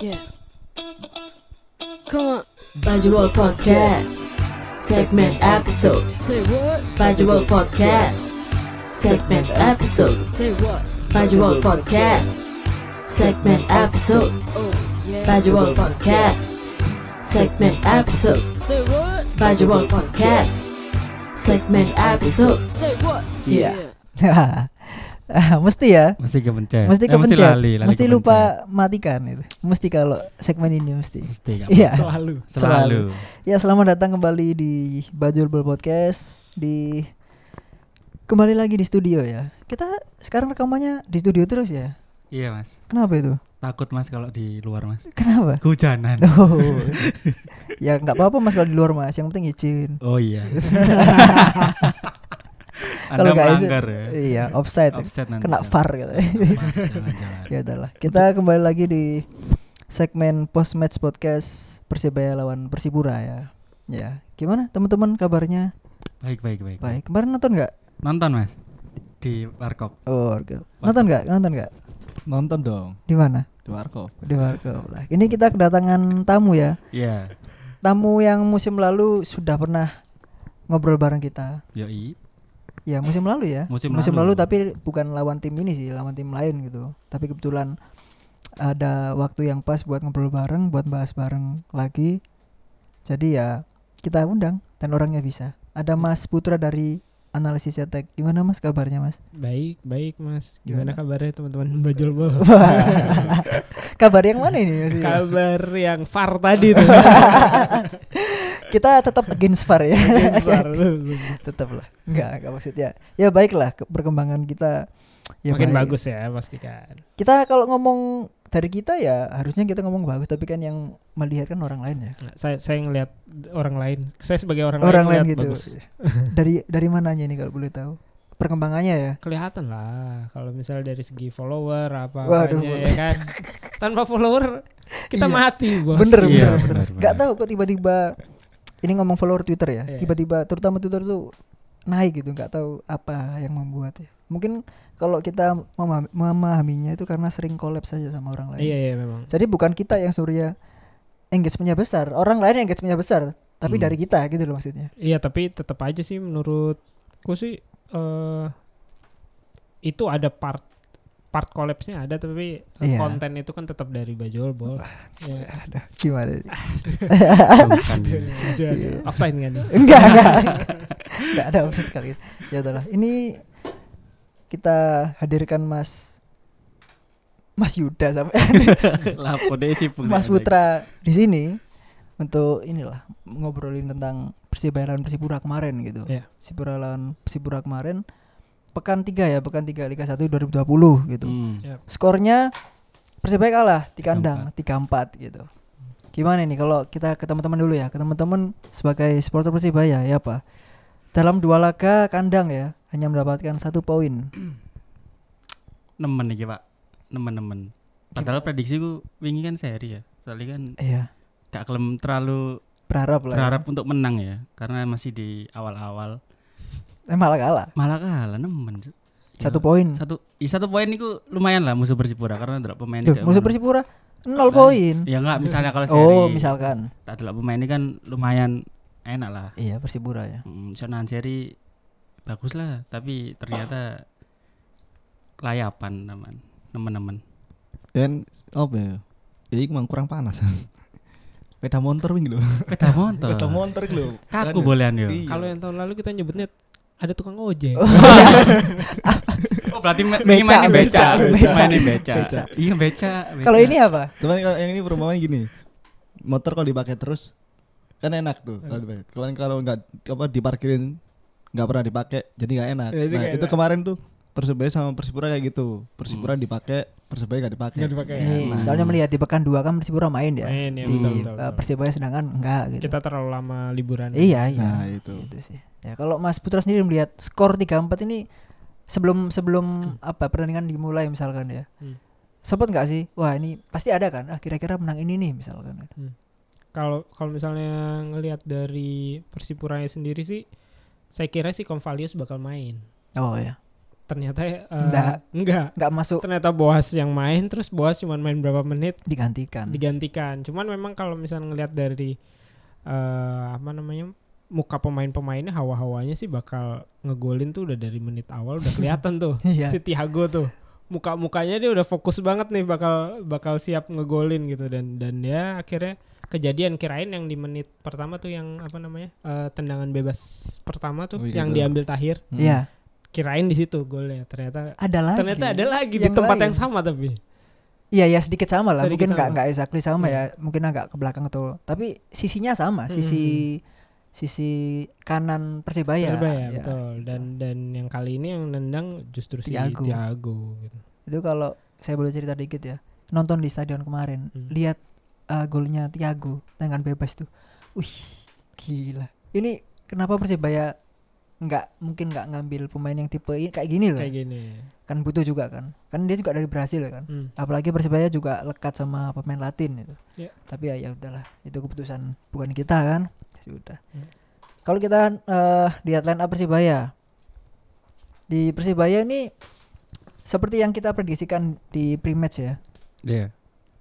Yeah. Come on. Baju World Podcast. Segment episode. Say what? Baju World Podcast. Segment episode. Say what? Baju World Podcast. Segment episode. Oh, yeah. World Podcast. Segment episode. Say what? Baju World Podcast. Segment episode. Say what? Iya. Ah, mesti ya Mesti kepencet. mesti Eh, kepencet Mesti lali, lali mesti kepencet. lupa matikan itu mesti kalau segmen ini mesti Mesti. Iya. Selalu. Selalu. ya selamat datang kembali di Bajul Bel Podcast di kembali lagi di studio ya kita sekarang rekamannya di studio terus ya Iya mas. kenapa itu Takut mas kalau di luar mas. kenapa Kehujanan. oh ya nggak apa-apa mas kalau di luar mas yang penting izin Oh iya. kalau Anda izin melanggar ya. iya offside ya. Offset nanti. kena far gitu ya udahlah kita kembali lagi di segmen post match podcast Persibaya lawan Persipura ya ya gimana teman-teman kabarnya Baik baik baik. baik kemarin nonton nggak Nonton mas. Di warkop. oh oke. nonton nggak nonton nggak Nonton dong di mana di warkop. di warkop lah ini kita kedatangan tamu ya Iya. tamu yang musim lalu sudah pernah ngobrol bareng kita Yoi. Ya musim lalu ya Musim lalu. lalu. tapi bukan lawan tim ini sih lawan tim lain gitu tapi kebetulan ada waktu yang pas buat ngobrol bareng buat bahas bareng lagi jadi ya kita undang dan orangnya bisa ada Mas Putra dari analisis cetek gimana Mas kabarnya Mas Baik, baik Mas. Gimana, Gimana? kabarnya teman-teman Bajul Bol? kabar yang mana ini Mas? Kabar yang far tadi tuh. kita tetap against VAR ya tetap lah enggak enggak maksudnya ya baiklah ke- perkembangan kita ya Makin baik. bagus ya pastikan. kita kalau ngomong dari kita ya harusnya kita ngomong bagus tapi kan yang melihat kan orang lain ya Nah, saya saya ngelihat orang lain. Saya sebagai orang, orang lain lain ngelihat gitu bagus. dari dari mananya ini kalau boleh tahu perkembangannya ya Kelihatan lah kalau misalnya dari segi follower apa apanya ya kan. Tanpa follower kita Iya. mati, Bos. bener Iya, bener, bener, nggak bener. tahu kok tiba-tiba ini ngomong follower Twitter ya Iya. tiba-tiba terutama Twitter tuh naik gitu nggak tahu apa yang membuat ya mungkin kalau kita memahami- memahaminya itu karena sering collab saja sama orang lain Iya, iya memang. jadi bukan kita yang surya engagementnya besar orang lain yang engagementnya besar tapi Hmm. dari kita gitu loh maksudnya Iya, tapi tetap aja sih menurutku sih eh itu ada part part collapse-nya ada tapi Iya. konten itu kan tetap dari Bajul Bol. Ya. Aduh, gimana nih? Aduh, aduh. Offside kan? enggak enggak enggak ada offset kali ya udahlah ini kita hadirkan Mas Mas Yuda sampai Lapo deh sih Mas Putra di sini untuk inilah ngobrolin tentang Persibaya lawan Persipura kemarin gitu. Iya. Persipura lawan Persipura kemarin pekan 3 ya, pekan 3 Liga 1 2020 gitu. Hmm. Ya. Skornya Persibaya kalah di kandang 3-4 gitu. Gimana nih kalau kita ke teman-teman dulu ya, ke teman-teman sebagai supporter Persibaya ya apa? Dalam dua laga kandang ya, hanya mendapatkan satu poin. Nemen nih pak. Nemen-nemen. Padahal prediksi ku wingi kan seri ya. Soalnya kan Iya, gak kelem terlalu berharap lah. ya. berharap untuk menang ya. Karena masih di awal-awal. Eh, malah kalah. Malah kalah nemen. Cuk. Ya, Satu poin. Satu, i, satu poin itu lumayan lah musuh Persipura karena ada pemain Duh, musuh. Persipura nol Lah, poin. Ya enggak misalnya kalau seri. Oh, misalkan. Tak ada pemain ini kan lumayan enak lah. Iya, Persipura ya. Hmm, seri bagus lah, tapi ternyata kelayapan teman teman-teman. Dan apa ya? Jadi emang kurang panas. Peda motor wing lho. Peda motor. Peda motor lho. Kaku bolehan yo. Iya. Kalau yang tahun lalu kita nyebutnya ada tukang ojek. Oh, berarti ma- Beca, ini mainin beca, beca, beca, mainin beca. beca. Iya beca. beca. Kalau ini apa? Cuman kalau yang ini perumpamaan gini. Motor kalau dipakai terus kan enak tuh kalau dipakai. Kemarin kalau nggak apa diparkirin nggak pernah dipakai jadi nggak enak. Jadi nah itu enak. kemarin tuh Persebaya sama Persipura kayak gitu. Persipura Hmm. dipakai, Persebaya nggak dipakai. Nggak dipakai. Ini Nah. soalnya melihat di pekan 2 kan Persipura main ya. Main ya, di betul, betul, eh, betul. Persibaya sedangkan enggak gitu. Kita terlalu lama liburan. Iya, iya. Nah, itu. Itu sih. Ya, kalau Mas Putra sendiri melihat skor 3-4 ini sebelum sebelum apa pertandingan dimulai misalkan ya. Hmm. Sempat nggak sih? Wah, ini pasti ada kan? Ah, kira-kira menang ini nih misalkan. Kalau kalau misalnya ngelihat dari Persipuranya sendiri sih saya kira sih Convalius bakal main. Oh ya. Ternyata eh, Enggak. enggak. nggak masuk Ternyata Boas yang main terus Boas cuma main berapa menit digantikan digantikan. Cuman memang kalau misalnya ngelihat dari eh apa namanya muka pemain-pemainnya hawa-hawanya sih bakal ngegolin tuh udah dari menit awal udah kelihatan tuh Iya. si Thiago tuh muka-mukanya dia udah fokus banget nih bakal bakal siap ngegolin gitu dan dan ya akhirnya kejadian kirain yang di menit pertama tuh yang apa namanya eh, tendangan bebas pertama tuh Oh, yang gitu. diambil Tahir Hmm. Kirain di situ golnya ternyata ada lagi ternyata ada lagi di Yang tempat lain. yang sama tapi Iya ya sedikit sama lah, Sedikit mungkin nggak nggak exactly sama Hmm. ya, mungkin agak ke belakang atau tapi sisinya sama, sisi sisi kanan persibaya. Persebaya, Ya, betul dan dan yang kali ini yang nendang justru si Thiago. Thiago gitu. Itu kalau saya boleh cerita dikit ya, nonton di stadion kemarin, Hmm. lihat uh, golnya Thiago dengan bebas tuh, wih gila. Ini kenapa persibaya nggak mungkin nggak ngambil pemain yang tipe ini kayak gini loh, kayak gini kan butuh juga kan, kan dia juga dari Brasil kan. Hmm. apalagi persibaya juga lekat sama pemain Latin itu. Ya. Tapi ya ya udahlah, itu keputusan bukan kita kan. Sudah. Hmm. Kalau kita eh lihat line up persibaya, di persibaya ini seperti yang kita prediksikan di pre-match ya. Iya.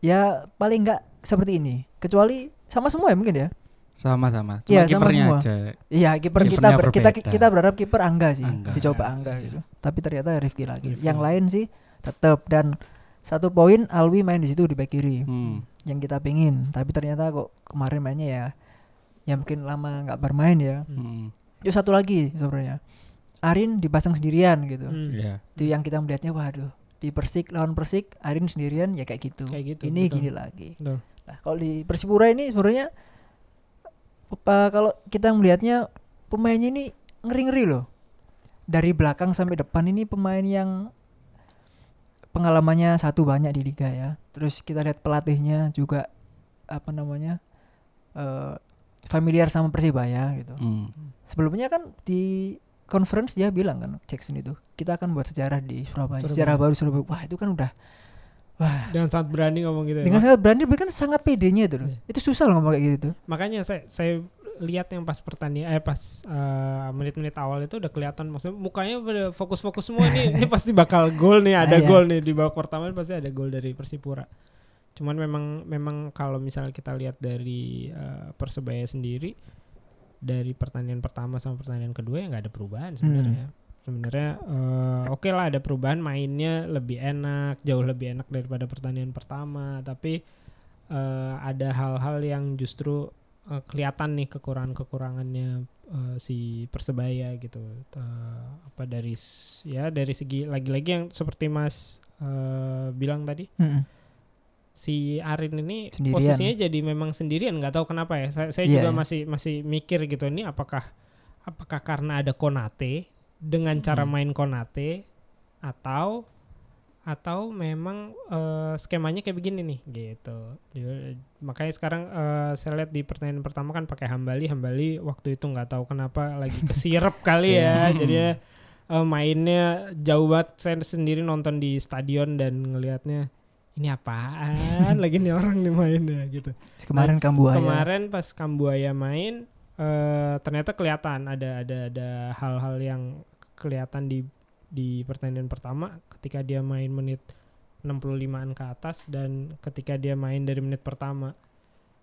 Ya paling nggak seperti ini, kecuali sama semua ya mungkin ya. Sama-sama. Cuma Iya, sama kipernya semua. aja. Iya kiper kita ber- kita kita berharap kiper Angga sih, Angga. dicoba Ya, Angga iya. gitu. Tapi ternyata Rifki lagi. Rifki. Yang lain sih tetap dan satu poin Alwi main di situ di back kiri Hmm. yang kita pingin tapi ternyata kok kemarin mainnya ya ya mungkin lama nggak bermain ya Hmm. terus satu lagi sebenarnya Arin dipasang sendirian gitu Hmm. Iya. itu yang kita melihatnya waduh di Persik lawan Persik Arin sendirian ya kayak gitu Kayak gitu, ini betul. gini lagi Betul. nah kalau di Persipura ini sebenarnya apa kalau kita melihatnya pemainnya ini ngeri-ngeri loh dari belakang sampai depan ini pemain yang pengalamannya satu banyak di liga ya terus kita lihat pelatihnya juga apa namanya eh familiar sama Persibaya gitu Hmm. sebelumnya kan di conference dia bilang kan Jackson itu kita akan buat sejarah di Surabaya, Surabaya. sejarah baru Surabaya wah itu kan udah wah. Dengan sangat berani ngomong gitu ya. Dengan sangat berani bahkan sangat pedenya itu loh. Iya. itu susah loh ngomong kayak gitu makanya saya saya lihat yang pas pertandingan eh pas eh, menit-menit awal itu udah kelihatan maksudnya mukanya pada fokus-fokus semua nih. Ini pasti bakal gol nih ada Ah, iya. gol nih. Di babak pertama pasti ada gol dari Persipura. Cuman memang memang kalau misalnya kita lihat dari eh, persebaya sendiri dari pertandingan pertama sama pertandingan kedua ya nggak ada perubahan sebenarnya sebenarnya eh, oke lah ada perubahan mainnya lebih enak jauh lebih enak daripada pertandingan pertama tapi eh, ada hal-hal yang justru eh, kelihatan nih kekurangan-kekurangannya eh, si persebaya gitu Eh, apa dari ya dari segi lagi-lagi yang seperti mas eh, bilang tadi Mm-mm. si Arin ini Sendirian. posisinya jadi memang sendirian nggak tahu kenapa ya saya, saya Iya, juga iya. masih masih mikir gitu ini apakah apakah karena ada Konate dengan cara Hmm. main Konate atau atau memang eh, skemanya kayak begini nih gitu. Jadi, makanya sekarang eh, saya lihat di pertandingan pertama kan pakai Hambali Hambali waktu itu nggak tahu kenapa lagi kesirep kali ya. Iya. jadi eh, mainnya jauh banget. Saya sendiri nonton di stadion dan ngelihatnya ini apaan lagi nih orang nih mainnya? Gitu. Kemarin Kambuaya. kemarin pas Kambuaya main eh ternyata kelihatan. Ada ada ada hal-hal yang kelihatan di di pertandingan pertama. Ketika dia main menit 65-an ke atas dan ketika dia main dari menit pertama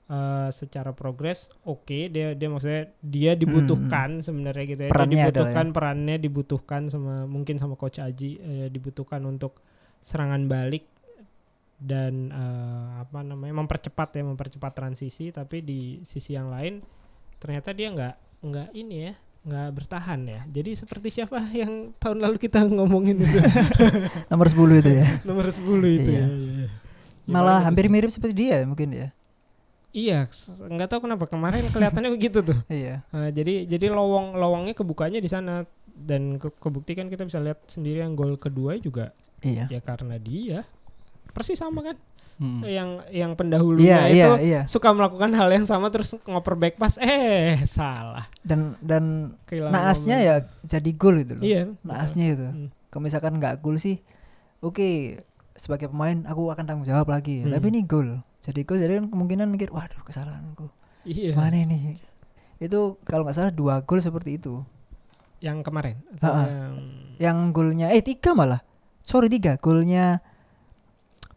eh secara progres oke dia dia maksudnya dia dibutuhkan sebenarnya gitu ya. Hmm, Perannya dia dibutuhkan perannya dibutuhkan sama mungkin sama coach Aji eh, dibutuhkan untuk serangan balik dan eh, apa namanya mempercepat ya mempercepat transisi. Tapi di sisi yang lain ternyata dia nggak nggak ini ya nggak bertahan ya. Jadi seperti siapa yang tahun lalu kita ngomongin itu? Nomor 10 itu ya. Nomor 10 itu Iya. ya, iya, iya. Ya, malah paling hampir mirip seperti dia mungkin ya. Iya nggak tahu kenapa. Kemarin kelihatannya begitu tuh. Iya. Nah, jadi jadi lowong lowongnya kebukanya di sana. Dan ke, kebuktikan kita bisa lihat sendiri yang gol kedua juga iya. ya karena dia. Persis sama kan Hmm. yang yang pendahulunya iya itu iya iya suka melakukan hal yang sama terus ngoper back pass eh salah dan dan kehilangan naasnya momen. ya jadi gol itu loh betul. naasnya itu Hmm. kalau misalkan nggak gol sih oke sebagai pemain aku akan tanggung jawab lagi Hmm. tapi ini gol jadi gol jadi kan kemungkinan mikir waduh kesalahanku iya mana ini itu kalau nggak salah dua gol seperti itu Yang kemarin atau yang Yang golnya eh tiga malah. Sorry tiga. Golnya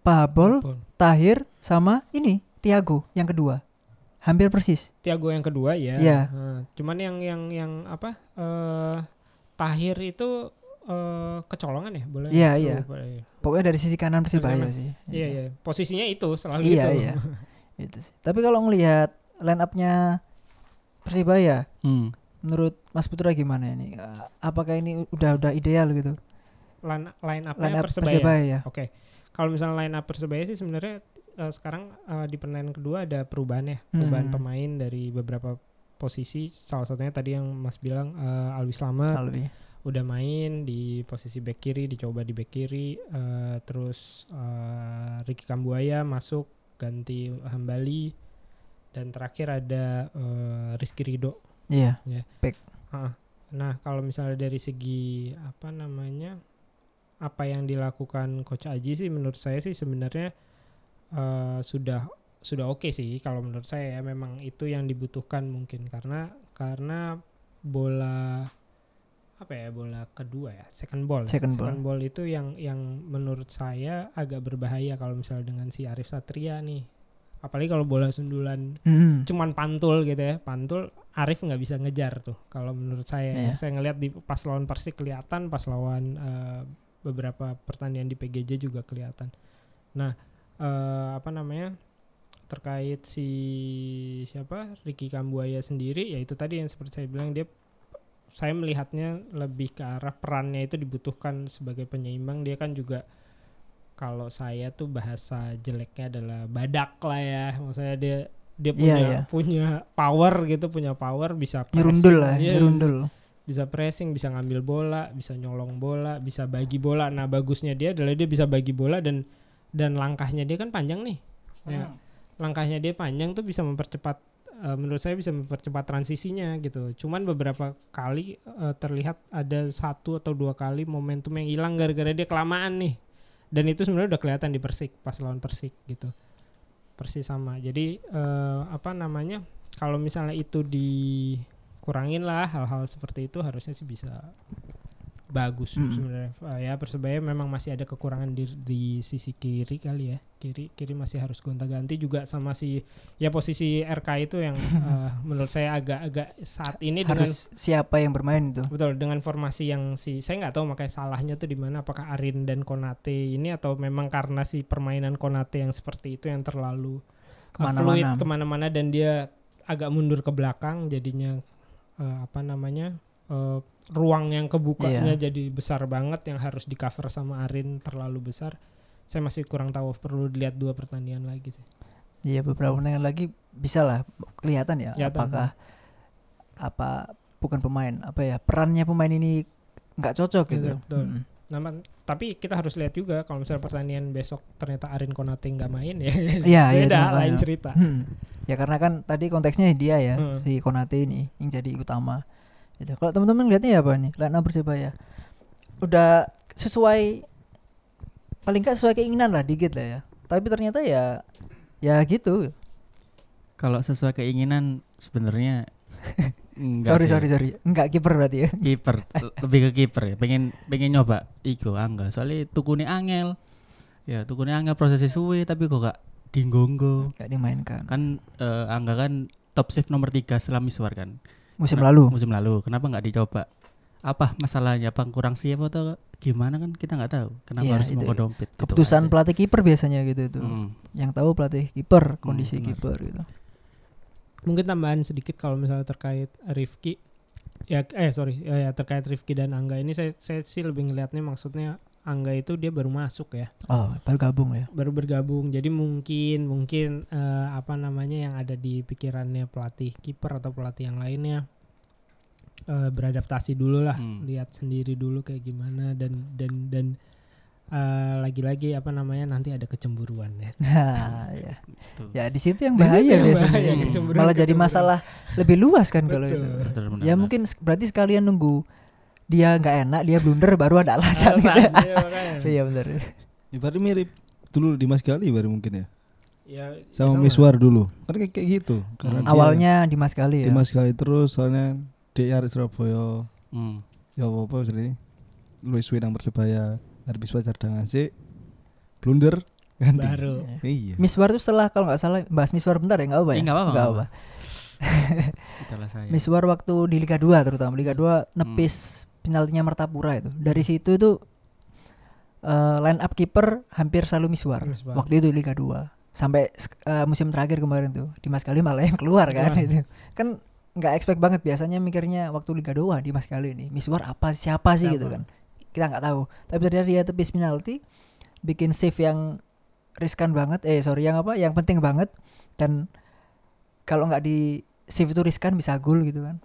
Pabol, Pabol. Tahir sama ini Tiago yang kedua. Hampir persis. Tiago yang kedua ya. Iya. Heeh. cuman yang yang yang apa? eh Tahir itu eh kecolongan ya, boleh? Iya, iya. iya. Pokoknya dari sisi kanan Persibaya Kanan. sih. Iya, iya. Posisinya itu selalu Iya, itu. iya. Itu sih. Tapi kalau ngelihat line up-nya Persibaya, Hmm. menurut Mas Putra gimana ini? Apakah ini udah udah ideal gitu? Line, line up-nya Line up Persebaya. Persibaya ya. Oke. Kalau misalnya line up Persebaya sih sebenarnya eh, sekarang eh, di pertandingan kedua ada perubahan ya, perubahan Hmm. pemain dari beberapa posisi. Salah satunya tadi yang Mas bilang eh, Alwi Slamet Alwi. udah main di posisi back kiri, dicoba di back kiri. eh, terus eh, Ricky Kambuaya masuk ganti Hambali dan terakhir ada eh, Rizky Rido. Iya. Ah, Nah, kalau misalnya dari segi apa namanya, apa yang dilakukan Coach Aji sih, menurut saya sih sebenarnya eh, sudah sudah oke sih. Kalau menurut saya ya, memang itu yang dibutuhkan mungkin karena karena bola apa ya bola kedua ya second ball ya. Second ball. itu yang yang menurut saya agak berbahaya kalau misalnya dengan si Arif Satria nih apalagi kalau bola sundulan Hmm. cuman pantul gitu ya pantul Arif nggak bisa ngejar tuh kalau menurut saya ya. Iya. saya ngelihat di pas lawan Persik kelihatan pas lawan eh, beberapa pertandingan di PGJ juga kelihatan nah eh, apa namanya terkait si siapa Ricky Kambuaya sendiri ya itu tadi yang seperti saya bilang dia saya melihatnya lebih ke arah perannya itu dibutuhkan sebagai penyeimbang dia kan juga kalau saya tuh bahasa jeleknya adalah badak lah ya maksudnya dia dia Iya, punya iya. punya power gitu punya power bisa Nyerundul pressing, lah, iya, nyerundul. Bisa pressing bisa ngambil bola bisa nyolong bola bisa bagi bola. Nah bagusnya dia adalah dia bisa bagi bola dan dan langkahnya dia kan panjang nih. Ya. Langkahnya dia panjang tuh bisa mempercepat eh, menurut saya bisa mempercepat transisinya gitu. Cuman beberapa kali eh, terlihat ada satu atau dua kali momentum yang hilang gara-gara dia kelamaan nih. Dan itu sebenarnya udah kelihatan di Persik pas lawan Persik gitu. Persis sama. Jadi eh, apa namanya kalau misalnya itu dikurangin lah hal-hal seperti itu harusnya sih bisa bagus Mm. sebenarnya Eh, ya persebaya memang masih ada kekurangan di, di sisi kiri kali ya kiri kiri masih harus gonta-ganti juga sama si ya posisi RK itu yang eh, menurut saya agak-agak saat ini dengan Harus siapa yang bermain itu? betul dengan formasi yang si saya nggak tahu makanya salahnya tuh di mana apakah Arin dan Konate ini atau memang karena si permainan Konate yang seperti itu yang terlalu uh, fluid Ke mana-mana. ke mana-mana dan dia agak mundur ke belakang jadinya uh, apa namanya uh, ruang yang kebukanya Iya. jadi besar banget yang harus di cover sama Arin terlalu besar saya masih kurang tahu perlu dilihat dua pertandingan lagi sih Iya beberapa pertandingan lagi bisa lah kelihatan ya Kelihatan. apakah apa bukan pemain apa ya perannya pemain ini nggak cocok gitu. betul. Mm. Nah, tapi kita harus lihat juga kalau misalnya pertandingan besok ternyata Arin Konate nggak main ya Iya, iya, beda makanya. lain cerita Hmm. Ya karena kan tadi konteksnya dia ya Hmm. si Konate ini yang jadi utama. Gitu. Kalau teman-teman lihatnya ya apa nih? Line up Persibaya. Udah sesuai paling nggak sesuai keinginan lah dikit lah ya. Tapi ternyata ya ya gitu. Kalau sesuai keinginan sebenarnya enggak sorry sih. sorry sorry. Enggak kiper berarti ya. kiper lebih ke kiper ya pengen pengen nyoba iku angga soalnya tukune angel ya tukune angel prosesnya suwe tapi kok gak dinggonggo Enggak dimainkan. kan eh, angga kan top save nomor tiga setelah miswar kan Musim Kena- lalu. musim lalu kenapa nggak dicoba apa masalahnya apa kurang siap atau gimana kan kita nggak tahu kenapa Iya, harus mau dompet gitu Keputusan aja. pelatih kiper biasanya gitu itu. Mm. Yang tahu pelatih kiper, kondisi benar. kiper gitu. Mungkin tambahan sedikit kalau misalnya terkait Rifki ya eh sorry ya, ya, terkait Rifki dan Angga ini saya saya sih lebih ngelihatnya maksudnya Angga itu dia baru masuk ya Oh, baru gabung ya. baru bergabung jadi mungkin mungkin eh, apa namanya yang ada di pikirannya pelatih kiper atau pelatih yang lainnya eh, beradaptasi dulu lah Hmm. lihat sendiri dulu kayak gimana dan dan dan eh, lagi-lagi apa namanya nanti ada kecemburuan ya Nah, ya. Ya di situ yang bahaya yang biasanya. bahaya, Hmm. kecemburuan, Malah jadi kecemburuan. masalah lebih luas kan kalau itu. Betul, benar, Ya benar. mungkin berarti sekalian nunggu dia nggak enak, dia blunder baru ada alasan. gitu. Iya, makanya. Iya benar. Ya, berarti mirip dulu di Mas Gali baru mungkin ya. ya Sama Miswar dulu. Kan kayak, kayak gitu. Karena Hmm. Awalnya di Mas kali di ya. Mas Gali terus soalnya DR Surabaya. Hmm. Ya apa sih? Luis Winang Persebaya, Harbis Fajar Dangase, blunder ganti. baru Iya. Miswar tuh setelah kalau nggak salah bahas Miswar bentar ya nggak apa ya? Nggak apa-apa, Nggak apa. Miswar waktu di Liga 2 terutama Liga 2 nepis penaltinya Martapura itu. Dari situ itu eh, line up kiper hampir selalu Miswar. Miswar. Waktu itu Liga 2 sampai eh, musim terakhir kemarin tuh Dimas Kali malah yang keluar kan itu. Kan nggak expect banget biasanya mikirnya waktu Liga 2 Dimas Kali ini Miswar apa siapa sih gitu Siapa? kan. Kita nggak tahu. Tapi ternyata dia tepis penalti bikin save yang riskan banget eh sorry yang apa yang penting banget dan kalau nggak di save itu riskan bisa gol gitu kan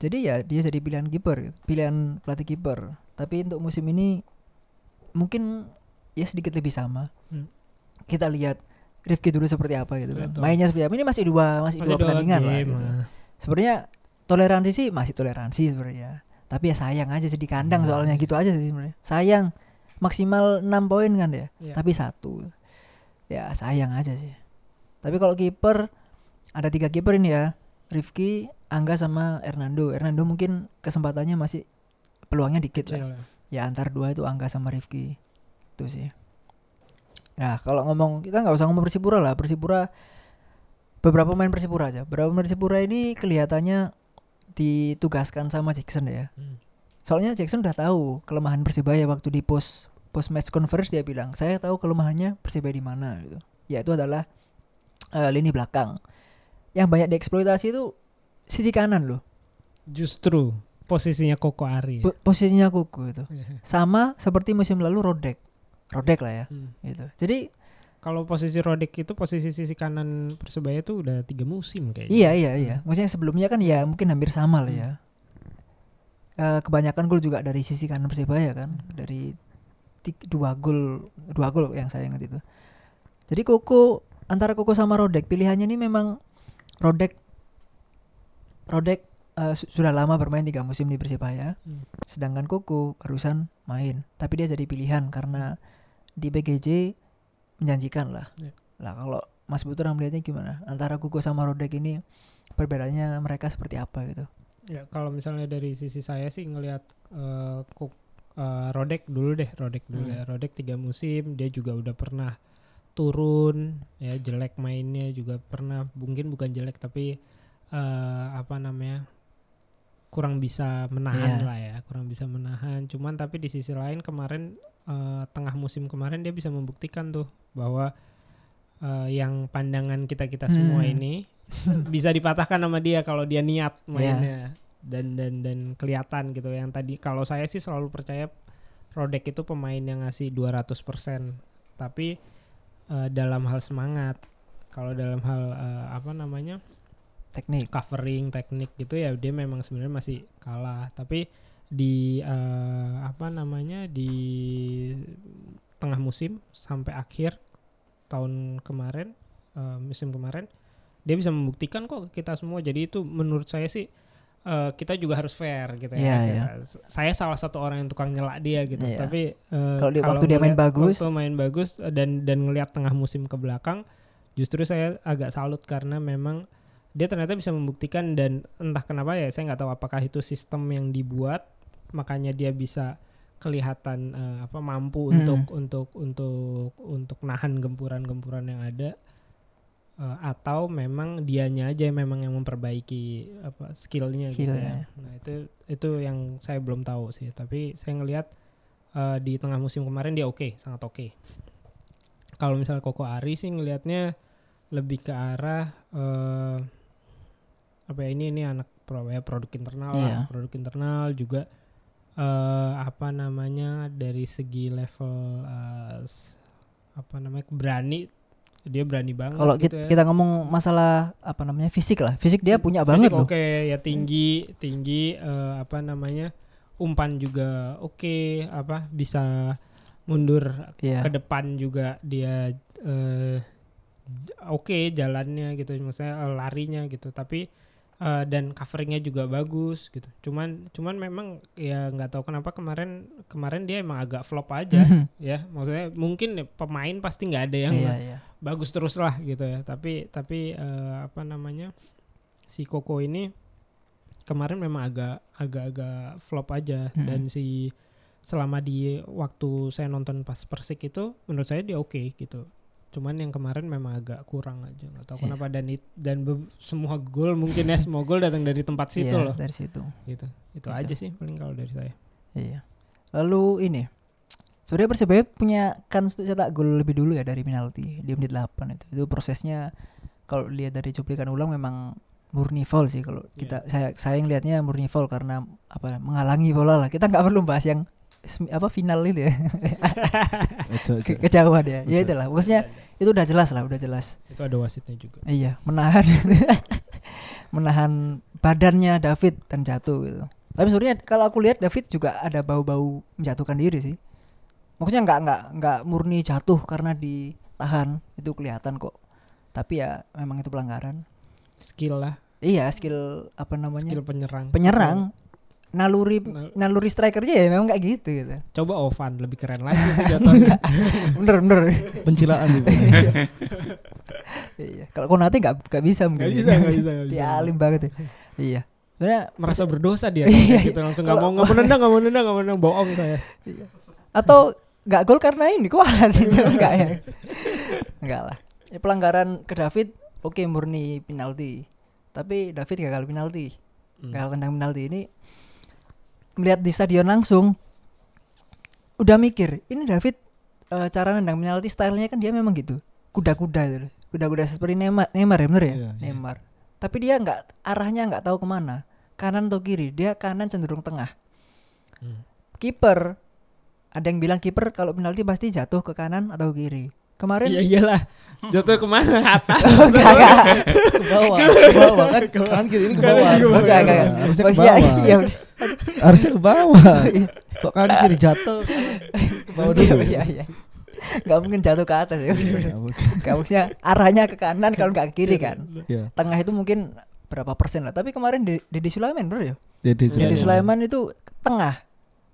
jadi ya dia jadi pilihan kiper gitu. pilihan pelatih kiper tapi untuk musim ini mungkin ya sedikit lebih sama Hmm. kita lihat Rifki dulu seperti apa gitu kan Betul. mainnya seperti apa ini masih dua masih, masih dua dua pertandingan lah gitu. ah. sebenarnya toleransi sih masih toleransi sebenarnya tapi ya sayang aja sih di kandang Hmm. soalnya gitu aja sih sebenarnya. Sayang maksimal 6 poin kan ya Iya. tapi satu. Ya sayang aja sih. Tapi kalau kiper ada tiga kiper ini ya Rifki Angga sama Hernando. Hernando mungkin kesempatannya masih peluangnya dikit lah. Kecil ya. ya antar dua itu Angga sama Rifki. Itu sih. Ya kalau ngomong kita nggak usah ngomong Persipura lah. Persipura beberapa pemain Persipura aja. Beberapa pemain Persipura ini kelihatannya ditugaskan sama Jackson ya Hmm. soalnya Jackson udah tahu kelemahan Persibaya waktu di post post match conference dia bilang saya tahu kelemahannya Persibaya di mana gitu yaitu adalah eh, lini belakang yang banyak dieksploitasi itu sisi kanan loh justru posisinya Koko Ari ya. Po- posisinya kuku itu Iya. sama seperti musim lalu Rodek Rodek lah ya Hmm. gitu jadi kalau posisi Rodek itu posisi sisi kanan persebaya itu udah tiga musim kayaknya. Iya iya iya. Maksudnya sebelumnya kan ya mungkin hampir sama lah ya. Eh, kebanyakan gol juga dari sisi kanan Persibaya kan. Dari dua gol dua gol yang saya ingat itu. Jadi Koko antara Koko sama Rodek pilihannya ini memang Rodek Rodek eh, su- sudah lama bermain tiga musim di Persibaya Hmm. sedangkan Koko barusan main. Tapi dia jadi pilihan karena di BGJ menjanjikan lah Ya. lah kalau Mas Butura melihatnya gimana antara Koko sama Rodek ini perbedaannya mereka seperti apa gitu Ya kalau misalnya dari sisi saya sih ngelihat Kuk eh, Rodek dulu deh, Rodek dulu Hmm. ya. Rodek tiga musim, dia juga udah pernah turun ya jelek mainnya juga pernah mungkin bukan jelek tapi eh, apa namanya kurang bisa menahan Iya. lah ya kurang bisa menahan cuman tapi di sisi lain kemarin eh, tengah musim kemarin dia bisa membuktikan tuh bahwa eh, yang pandangan kita kita semua Hmm. ini bisa dipatahkan sama dia kalau dia niat mainnya. Dan dan dan kelihatan gitu. Yang tadi kalau saya sih selalu percaya Rodek itu pemain yang ngasih 200% tapi eh, dalam hal semangat kalau dalam hal eh, apa namanya teknik. covering teknik gitu ya dia memang sebenarnya masih kalah. Tapi di eh, apa namanya di tengah musim sampai akhir tahun kemarin eh, musim kemarin dia bisa membuktikan kok ke kita semua. Jadi itu menurut saya sih eh, kita juga harus fair gitu ya. Iya, Kita- saya salah satu orang yang tukang nyela dia gitu. Iya. tapi eh, Kalau dia- waktu dia main bagus- waktu main bagus dan dan ngelihat tengah musim ke belakang justru saya agak salut karena memang dia ternyata bisa membuktikan dan entah kenapa ya saya nggak tahu apakah itu sistem yang dibuat makanya dia bisa kelihatan eh, apa mampu Hmm. untuk untuk untuk untuk nahan gempuran-gempuran yang ada Eh, atau memang dianya aja yang memang yang memperbaiki apa skillnya gitu Skillnya. ya. Nah itu itu yang saya belum tahu sih. Tapi saya ngelihat eh, di tengah musim kemarin dia oke, sangat oke. Kalau misalnya Koko Ari sih ngelihatnya lebih ke arah eh, apa ya ini ini anak pro ya produk internal lah, Iya. produk internal juga eh apa namanya dari segi level s- apa namanya berani dia berani banget kalau gitu kita, ya. kita ngomong masalah apa namanya fisik lah fisik dia punya Fisik banget loh oke ya tinggi tinggi eh, apa namanya umpan juga oke apa bisa mundur Iya. ke depan juga dia eh, oke jalannya gitu eh, larinya gitu tapi eh, dan coveringnya juga bagus gitu. Cuman cuman memang ya nggak tahu kenapa kemarin kemarin dia emang agak flop aja. Ya maksudnya mungkin ya pemain pasti nggak ada yang iya iya. bagus terus lah gitu ya. Tapi tapi eh, apa namanya si Koko ini kemarin memang agak agak-agak flop aja. Mm-mm. dan si selama di waktu saya nonton pas Persik itu menurut saya dia oke gitu. Cuman yang kemarin memang agak kurang aja nggak tahu Iya. kenapa dan it- dan be- semua gol mungkin ya semua gol datang dari tempat situ Iya, loh dari situ. gitu. Itu Gitu. aja sih paling kalau dari saya. Iya. Lalu ini sebenarnya Persebaya punya kans untuk cetak gol lebih dulu ya dari penalti di menit 8 itu. Itu prosesnya kalau lihat dari cuplikan ulang memang murni foul sih kalau kita saya saya yang lihatnya murni foul karena apa menghalangi bola lah. Kita nggak perlu bahas yang apa final itu ya. Ojo, ojo. Ke- kejauhan ya. Ya itulah. Maksudnya itu udah jelas lah, udah jelas. itu ada wasitnya juga. Iya, menahan menahan badannya David dan jatuh gitu. Tapi sebenarnya kalau aku lihat David juga ada bau-bau menjatuhkan diri sih. Maksudnya nggak nggak nggak murni jatuh karena ditahan itu kelihatan kok. Tapi ya memang itu pelanggaran. Skill lah, Iya, skill apa namanya? skill penyerang. Penyerang naluri Nal- naluri strikernya ya memang kayak gitu gitu. Coba Ovan lebih keren lagi tuh jatuhnya. bener bener. Pencilaan itu. iya. Kalau Konate nggak nggak bisa mungkin. Gak bisa, gak bisa, gak bisa. Dia alim banget ya. Iya. Sebenarnya merasa berdosa dia Iya, iya. gitu langsung nggak mau nggak mau nendang nggak mau nendang nggak mau nendang bohong saya atau nggak gol karena ini kualat enggak ya enggak lah ya, pelanggaran ke David oke murni penalti tapi David gagal penalti Hmm. gagal tendang penalti ini melihat di stadion langsung udah mikir ini David eh, cara nendang penalti stylenya kan dia memang gitu kuda-kuda gitu kuda-kuda seperti Neymar Neymar ya bener ya Iya, iya. Neymar tapi dia nggak arahnya nggak tahu ke mana kanan atau kiri dia kanan cenderung tengah Hmm. kiper ada yang bilang kiper kalau penalti pasti jatuh ke kanan atau kiri kemarin iya iyalah jatuh ke mana atas Enggak, enggak. Ke bawah, ke bawah kan kan kiri ini ke bawah. Kanan ke bawah. Enggak, enggak. Harusnya ke Maksudnya, bawah. iya, Harusnya ke bawah. Kok kan kiri jatuh ke bawah iya, dulu. iya, iya. Nggak mungkin jatuh ke atas ya. Ya, mungkin. Nggak maksudnya arahnya ke kanan kalau nggak ke kiri kan. Tengah itu mungkin berapa persen lah. Tapi kemarin De- Deddy Sulaiman bro ya. Jadi Iya, Deddy iya. Sulaiman itu tengah.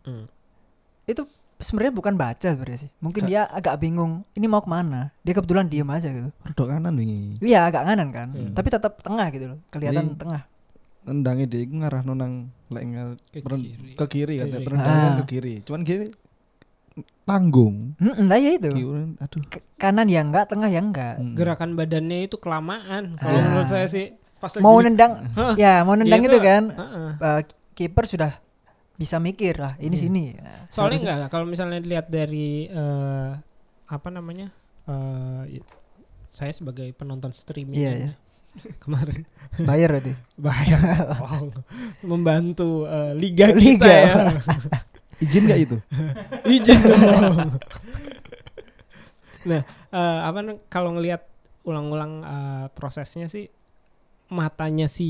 Hmm. Itu sebenarnya bukan baca sebenarnya sih. Mungkin dia agak bingung. Ini mau ke mana? Dia kebetulan diem aja gitu. rodok kanan wingi. Iya agak kanan kan. Hmm. Tapi tetap tengah gitu loh. Kelihatan Jadi- tengah. Nendangnya dia iku ngarah nonang lek ngar- Ke kiri. ke kiri kan, Kiri. Ah. ke kiri. Cuman kiri tanggung. Mm-mm, lah ya itu. Kiri, aduh. Ke- kanan ya enggak, tengah ya enggak. Hmm. gerakan badannya itu kelamaan kalau Ah. menurut saya sih pas Mau nendang, ya mau nendang Gitu. itu kan. Heeh. eh, kiper sudah bisa mikir lah ini Iya. sini. Ya, soalnya seharusnya- enggak kalau misalnya dilihat dari eh, apa namanya eh, i- saya sebagai penonton streaming Iya, kan iya. ya, kemarin bayar berarti. bahaya wow. membantu eh, liga, Liga. kita ya Izin gak itu? izin dong nah eh, apa kalau ngelihat ulang-ulang eh, prosesnya sih matanya si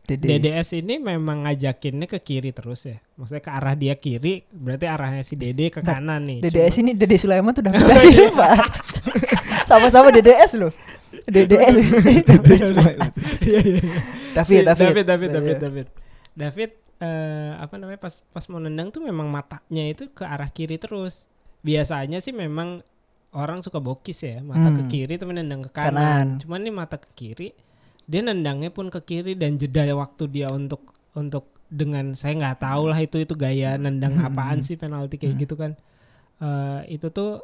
Dede. DDS ini memang ngajakinnya ke kiri terus ya maksudnya ke arah dia kiri berarti arahnya si Dede ke Nah, kanan nih DDS Cuma- ini Dede Sulaiman tuh udah beda sih Pak. Sama-sama DDS loh. DDS. Iya, iya, iya. David, David. David, David. David, David. David, eh, apa namanya pas pas mau nendang tuh memang matanya itu ke arah kiri terus. Biasanya sih memang orang suka bokis ya, mata ke Hmm. kiri tapi nendang ke Kanan. kanan. Cuman nih mata ke kiri, dia nendangnya pun ke kiri dan jeda waktu dia untuk untuk dengan saya nggak tahu lah itu itu gaya nendang Hmm. apaan sih penalti kayak Hmm. gitu kan. Eh, itu tuh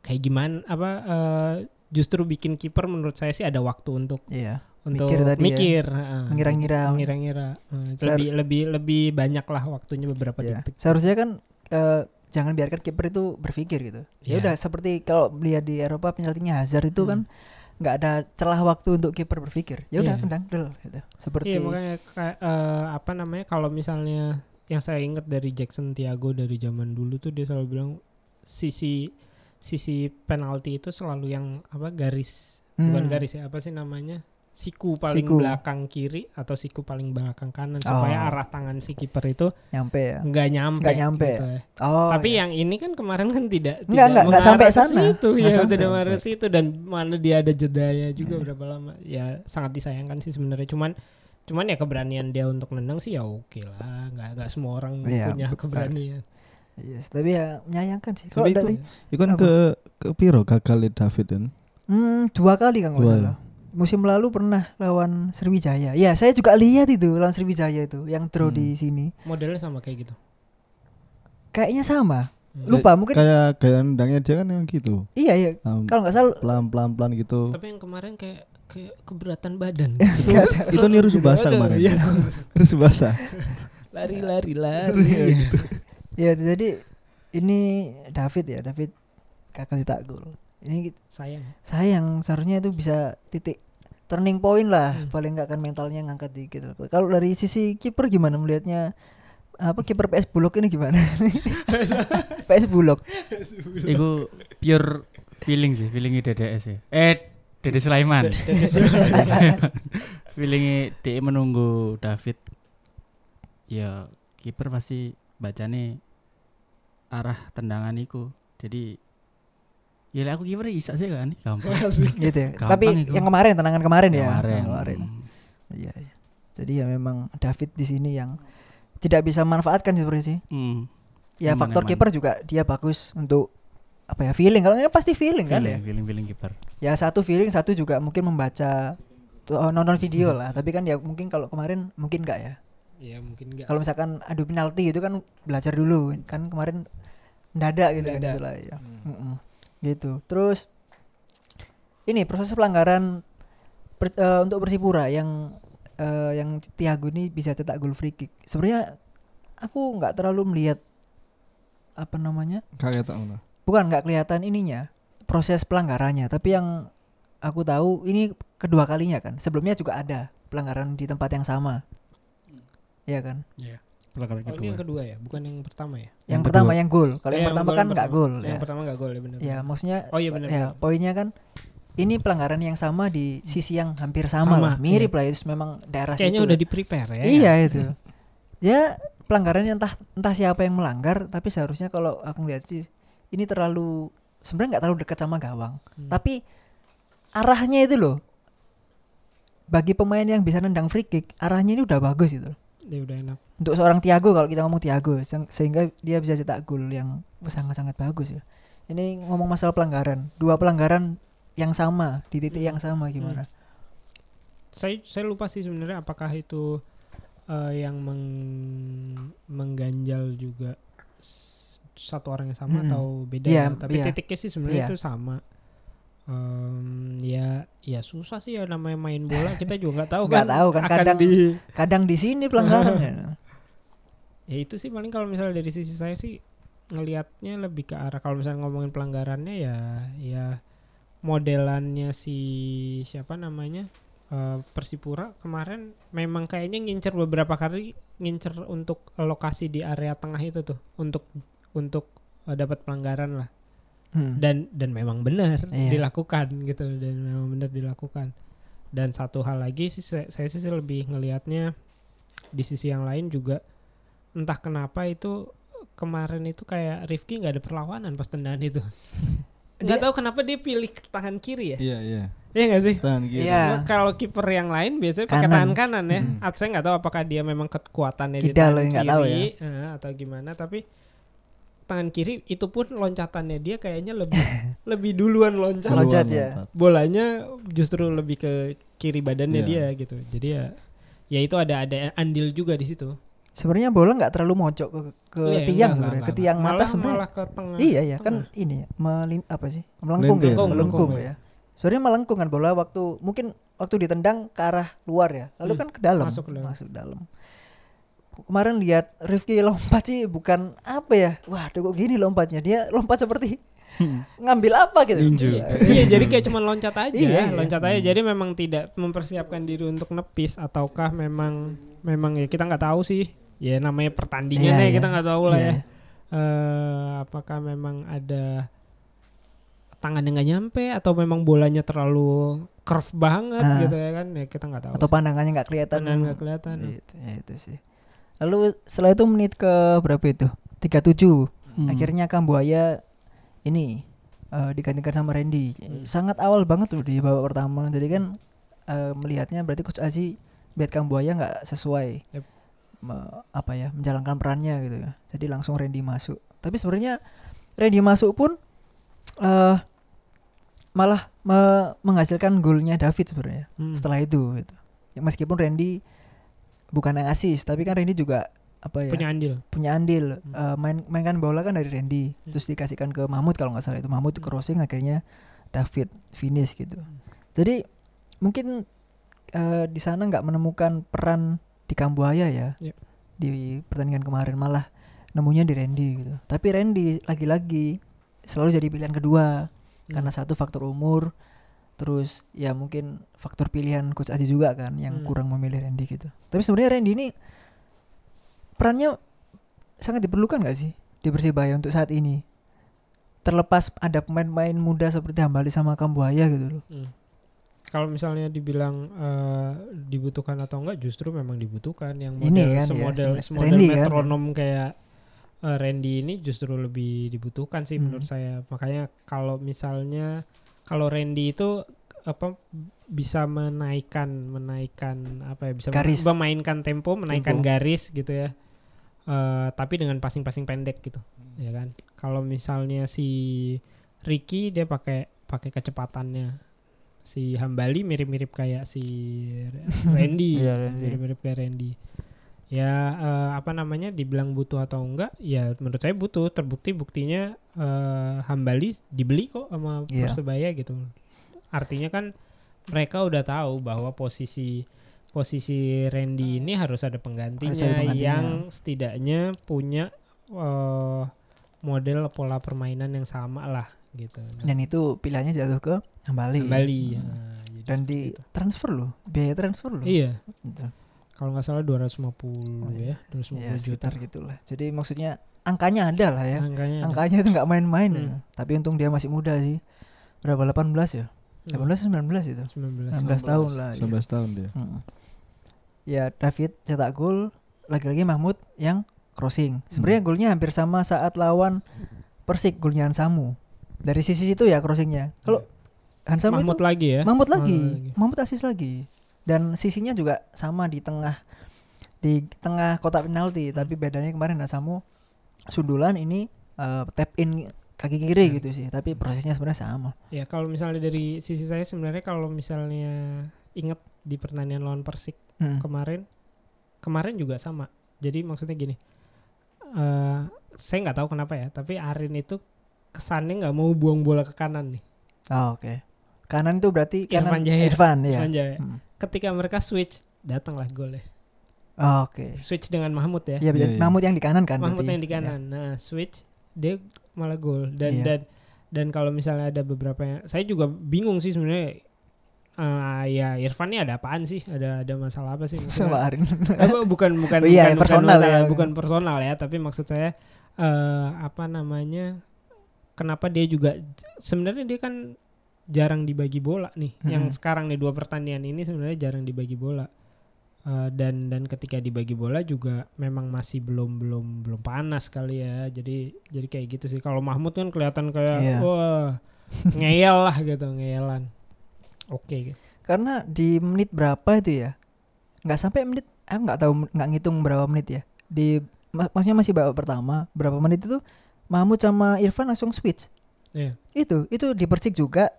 kayak gimana apa eh, justru bikin kiper menurut saya sih ada waktu untuk Iya. untuk Mikir tadi ya. mikir, heeh. Mengira-ngira. mengira-ngira Heeh, Sehar- lebih lebih lebih banyak lah waktunya beberapa Iya. detik Seharusnya kan eh, jangan biarkan kiper itu berpikir gitu. Iya. Ya udah seperti kalau lihat di Eropa penaltinya Hazard itu Hmm. kan nggak ada celah waktu untuk kiper berpikir. Ya udah Iya. tendang dulu gitu. Seperti iya makanya kayak eh, apa namanya kalau misalnya yang saya ingat dari Jackson Tiago dari zaman dulu tuh dia selalu bilang sisi sisi penalti itu selalu yang apa garis bukan Hmm. garis ya apa sih namanya siku paling Siku. belakang kiri atau siku paling belakang kanan supaya Oh. arah tangan si kiper itu nyampe ya. nggak nyampe, Nggak nyampe. gitu ya. Oh. Tapi iya. yang ini kan kemarin kan tidak Nggak, tidak nggak, nggak sampai ke sana. Situ, Nggak ya sampai. udah mengarah ke situ dan mana dia ada jedanya juga Iya. berapa lama. Ya sangat disayangkan sih sebenarnya. Cuman cuman ya keberanian dia untuk nendang sih ya oke lah. Nggak nggak semua orang Iya, punya betul. keberanian. Yes, tapi ya menyayangkan sih. Kalau Tapi itu- dari Iku kan Apa? ke ke piro gagal David kan? hmm, dua kali kan kalau Dua. salah. Musim lalu pernah lawan Sriwijaya. Ya, saya juga lihat itu lawan Sriwijaya itu yang draw Hmm. di sini. Modelnya sama kayak gitu. Kayaknya sama. Hmm. Lupa mungkin Kayak gaya nendangnya dia kan yang gitu. iya ya. Um, Kalau nggak salah pelan pelan pelan gitu. Tapi yang kemarin kayak kayak keberatan badan. itu itu niru Subasa kemarin. iya, Niru Subasa. lari lari lari. ya jadi ini David ya, David kakak cetak gol. Ini Sayang. sayang seharusnya itu bisa titik turning point lah Hmm. paling nggak kan mentalnya ngangkat dikit kalau dari sisi kiper gimana melihatnya apa kiper PS Bulog ini gimana PS Bulog Iku pure feeling sih, feelingnya DDS ya. Eh, Dede Sulaiman. feelingnya dia menunggu David. Ya, kiper pasti bacane arah tendangan iku. Jadi ya aku kiper bisa sih kan, gampang. gitu ya. Gampang tapi itu. yang kemarin tenangan kemarin ya Kemarin. Yang kemarin Hmm. iya iya. jadi ya memang David di sini yang tidak bisa manfaatkan sih sebenarnya sih Hmm. ya Aman, faktor kiper juga dia bagus untuk apa ya feeling kalau ini pasti feeling kan ya Feeling, feeling, feeling kiper. ya satu feeling satu juga mungkin membaca oh, nonton video lah tapi kan ya mungkin kalau kemarin mungkin enggak ya Ya mungkin enggak. kalau misalkan adu penalti itu kan belajar dulu kan kemarin mendadak gitu kan istilah ya Mm-mm. Gitu. Terus ini proses pelanggaran per- eh, untuk Persipura yang eh, yang Tiago ini bisa cetak gol free kick sebenarnya aku nggak terlalu melihat apa namanya? Kayak tak ngono. bukan nggak kelihatan ininya proses pelanggarannya. Tapi yang aku tahu ini kedua kalinya kan. Sebelumnya juga ada pelanggaran di tempat yang sama. Ya kan Pelanggaran Oh, ini yang kedua ya, bukan yang pertama ya. yang, Yang pertama kedua. yang gol kalau Eh, yang yang pertama kan yang nggak gol Yang ya pertama enggak gol ya benar. ya maksudnya Oh iya benar. ya poinnya kan ini pelanggaran yang sama di sisi yang hampir sama, Sama, lah mirip iya. lah itu memang daerah Kayaknya situ udah di prepare ya. iya itu ya pelanggarannya entah entah siapa yang melanggar tapi seharusnya kalau aku lihat sih ini terlalu sebenarnya nggak terlalu dekat sama gawang Hmm. tapi arahnya itu loh bagi pemain yang bisa nendang free kick arahnya ini udah bagus itu Ya udah enak. untuk seorang Tiago kalau kita ngomong Tiago se- sehingga dia bisa cetak gol yang sangat-sangat bagus ya ini ngomong masalah pelanggaran dua pelanggaran yang sama di titik yang sama gimana Saya saya lupa sih sebenarnya apakah itu eh, yang meng- mengganjal juga satu orang yang sama Mm-mm. atau beda Iya, ya. tapi iya. titiknya sih sebenarnya Iya. itu sama. Em, ya ya susah sih ya namanya main bola. Kita juga nggak tahu Nggak kan tahu kan, kadang- di kadang di sini pelanggarannya ya itu sih paling kalau misalnya dari sisi saya sih ngelihatnya lebih ke arah kalau misalnya ngomongin pelanggarannya ya ya modelannya si siapa namanya eh, Persipura kemarin memang kayaknya ngincer beberapa kali ngincer untuk lokasi di area tengah itu tuh untuk untuk eh, dapat pelanggaran lah Hmm. dan dan memang benar Iya. dilakukan gitu dan memang benar dilakukan dan satu hal lagi sih saya, saya sih lebih ngelihatnya di sisi yang lain juga entah kenapa itu kemarin itu kayak Rifki nggak ada perlawanan pas tendangan itu nggak tahu kenapa dia pilih tangan kiri ya Iya iya. Iya nggak sih Tahan kiri. Iya. Nah, kalau kiper yang lain biasanya pakai Kanan. tangan kanan ya. Hmm. Saya nggak tahu apakah dia memang kekuatannya di Kidal tangan nggak kiri tahu ya. eh, atau gimana. Tapi tangan kiri itu pun loncatannya dia kayaknya lebih lebih duluan loncat. Loncat. Ya. Bolanya justru lebih ke kiri badannya Iya. dia gitu. Jadi ya ya itu ada ada andil juga di situ. sebenarnya bola nggak terlalu mojok ke, ke Iya, tiang sebenarnya ke tiang malah, sebenarnya malah ke tengah. iya ya kan ini ya, melin apa sih melengkung ya, Melengkung, melengkung melengkung, ya sebenarnya melengkung kan bola waktu mungkin waktu ditendang ke arah luar ya lalu Hmm, kan ke dalam masuk ke dalam. masuk dalam kemarin lihat Rifki lompat sih bukan apa ya wah kok gini lompatnya dia lompat seperti ngambil apa gitu Ninju. Iya. iya jadi kayak cuma loncat aja Iya, iya. loncat aja jadi memang tidak mempersiapkan diri untuk nepis ataukah memang memang ya kita nggak tahu sih ya namanya pertandingan Iya, ya iya. kita nggak tahu lah Iya. ya Eh, apakah memang ada tangannya nggak nyampe atau memang bolanya terlalu curve banget Ah. gitu ya kan ya kita nggak tahu atau sih. pandangannya nggak kelihatan Pandangan nggak kelihatan itu, ya itu sih lalu setelah itu menit ke berapa itu 37 Hmm. akhirnya Kambuaya ini eh, digantikan sama Randy Hmm. sangat awal banget loh di babak pertama jadi kan eh, melihatnya berarti coach Aji lihat Kambuaya nggak sesuai Yep. me- apa ya menjalankan perannya gitu ya jadi langsung Randy masuk tapi sebenarnya Randy masuk pun eh malah me- menghasilkan golnya David sebenarnya Hmm. setelah itu gitu. Ya, meskipun Randy bukan yang asis tapi kan Randy juga apa ya punya andil. punya andil Hmm. Eh, main mainkan bola kan dari Randy Hmm. terus dikasihkan ke Mahmud kalau nggak salah itu Mahmud Hmm. crossing akhirnya David finish gitu jadi mungkin eh, di sana nggak menemukan peran di Kambuaya ya Yep. di pertandingan kemarin malah nemunya di Randy gitu tapi Randy lagi-lagi selalu jadi pilihan kedua karena Hmm. satu faktor umur terus ya mungkin faktor pilihan coach Aji juga kan yang Hmm. kurang memilih Randy gitu tapi sebenarnya Randy ini perannya sangat diperlukan gak sih di Persibaya untuk saat ini terlepas ada pemain-pemain muda seperti Hambali sama Kambuaya gitu loh Hmm. Kalau misalnya dibilang eh, dibutuhkan atau enggak, justru memang dibutuhkan yang model Ini kan ya, semodel sebenarnya. semodel Randy kan, metronom kayak eh, Randy ini justru lebih dibutuhkan sih Hmm. menurut saya. Makanya kalau misalnya kalau Randy itu apa bisa menaikkan menaikkan apa ya bisa Garis. memainkan tempo, menaikkan Tempo. garis gitu ya. Eh, tapi dengan passing-passing pendek gitu. Ya kan? Kalau misalnya si Ricky dia pakai pakai kecepatannya si Hambali mirip-mirip kayak si Iya, Randy. mirip-mirip kayak Randy. Ya eh, apa namanya dibilang butuh atau enggak? Ya menurut saya butuh. Terbukti buktinya eh, Hambali dibeli kok sama Iya. Persebaya gitu. Artinya kan mereka udah tahu bahwa posisi posisi Randy ini harus ada penggantinya, Harus ada penggantinya. yang setidaknya punya eh, model pola permainan yang sama lah gitu. dan itu pilihannya jatuh ke Hambali Bali. Hmm. Jadi dan di itu. transfer loh biaya transfer loh Iya, Gitu. Kalau nggak salah 250 Oh, iya. ya, 250 ya juta. sekitar gitulah jadi maksudnya angkanya ada lah ya Angkanya ada. angkanya itu nggak main-main Hmm. ya. tapi untung dia masih muda sih berapa 18 ya Hmm, 18 atau 19 itu 19. 19 tahun lah iya. 19 tahun dia. Mm. ya David cetak gol lagi-lagi Mahmud yang crossing sebenarnya Hmm. golnya hampir sama saat lawan Persik golnya Hansamu dari sisi situ ya crossingnya kalau Hansamu Mahmud itu lagi ya. Mahmud lagi lagi. Mahmud asis lagi dan sisinya juga sama di tengah di tengah kotak penalti Hmm. tapi bedanya kemarin Hansamu sundulan ini eh, tap in kaki kiri Hmm. gitu sih tapi prosesnya sebenarnya sama Ya kalau misalnya dari sisi saya sebenarnya kalau misalnya inget di pertandingan lawan Persik Mm. kemarin kemarin juga sama. Jadi maksudnya gini. eh saya nggak tahu kenapa ya, tapi Arin itu kesannya nggak mau buang bola ke kanan nih. Oh, oke kanan itu berarti kanan Irfan Jaya. Irfan ya Irfan Jaya. Mm. Ketika mereka switch, datanglah golnya. Oh, oke Switch dengan Mahmud ya. Iya, berarti iya. Mahmud yang di kanan kan Mahmud berarti? yang di kanan. Nah, switch dia malah gol dan Iya. dan dan kalau misalnya ada beberapa yang saya juga bingung sih sebenarnya eh, ya Irfan ini ada apaan sih? Ada ada masalah apa sih? Sama Arin eh, bu- bukan bukan Oh iya, bukan, personal bukan, ya. bukan personal ya, tapi maksud saya eh apa namanya? Kenapa dia juga sebenarnya dia kan jarang dibagi bola nih. Yang Mm-mm. sekarang nih dua pertandingan ini sebenarnya jarang dibagi bola. Eh, dan dan ketika dibagi bola juga memang masih belum belum belum panas kali ya. Jadi jadi kayak gitu sih. Kalau Mahmud kan kelihatan kayak Iya. wah ngeyel lah gitu, ngeyelan. Oke. gitu. karena di menit berapa itu ya nggak sampai menit aku nggak tahu nggak ngitung berapa menit ya di mak- maksudnya masih babak pertama berapa menit itu Mahmud sama Irfan langsung switch Iya. itu itu di Persik juga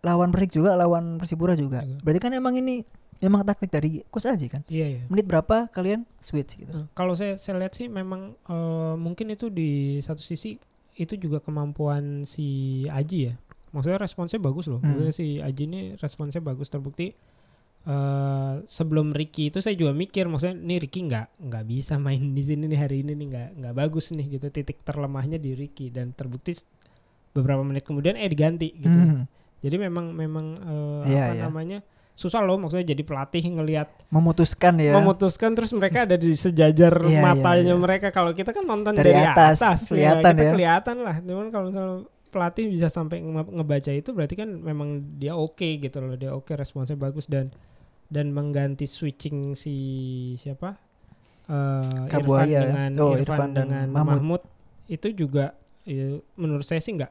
lawan Persik juga lawan Persipura juga Juga. berarti kan emang ini memang taktik dari coach aja kan Iya iya. menit berapa kalian switch gitu Nah, kalau saya saya lihat sih memang eh, mungkin itu di satu sisi itu juga kemampuan si Aji ya. Maksudnya responsnya bagus loh. Hmm. Maksudnya si Aji ini responsnya bagus terbukti eh sebelum Ricky itu saya juga mikir maksudnya nih Ricky nggak nggak bisa main di sini nih hari ini nih nggak nggak bagus nih gitu titik terlemahnya di Ricky dan terbukti beberapa menit kemudian eh diganti gitu. Hmm. Jadi memang memang eh, Iya, apa iya. namanya susah loh maksudnya jadi pelatih ngelihat memutuskan ya memutuskan terus mereka ada di sejajar Iya, matanya iya, iya. mereka kalau kita kan nonton Dari dari, atas, atas, kelihatan kita ya. kelihatan lah cuman kalau misalnya pelatih bisa sampai nge- ngebaca itu berarti kan memang dia oke gitu loh dia oke responsnya bagus dan dan mengganti switching si siapa Eh, Irfan Kabuaya ya. dengan Oh, Irfan, Irfan dan dengan Mahmud. Mahmud. itu juga ya, menurut saya sih nggak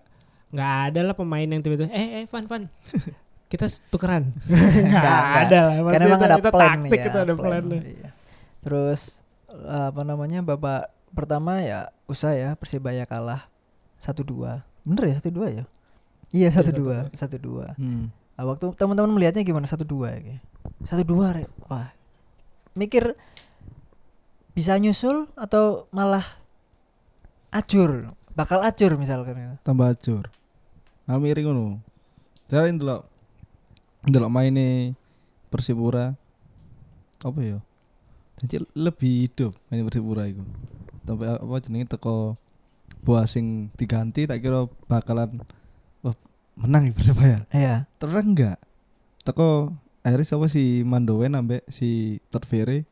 nggak ada lah pemain yang tiba-tiba eh eh Van Van kita tukeran nggak ada lah karena emang ada itu plan taktik ya, itu ada plan iya. terus eh, apa namanya babak pertama ya usah ya persibaya kalah satu dua bener ya satu dua ya Iya Iya, satu dua, satu dua. Hmm. Nah, waktu teman-teman melihatnya gimana satu dua ya? Satu dua, Rek. wah, mikir bisa nyusul atau malah acur, bakal acur misalkan. ya. tambah acur. Miring ngono. Jadi ndelok ndelok maine Persipura apa ya? Jadi lebih hidup main Persipura itu. Tapi apa jenenge teko Boasing diganti tak kira bakalan wah, menang ya Persibaya. Iya. Terus enggak. Teko akhirnya siapa si Mandowen ambek si Tervere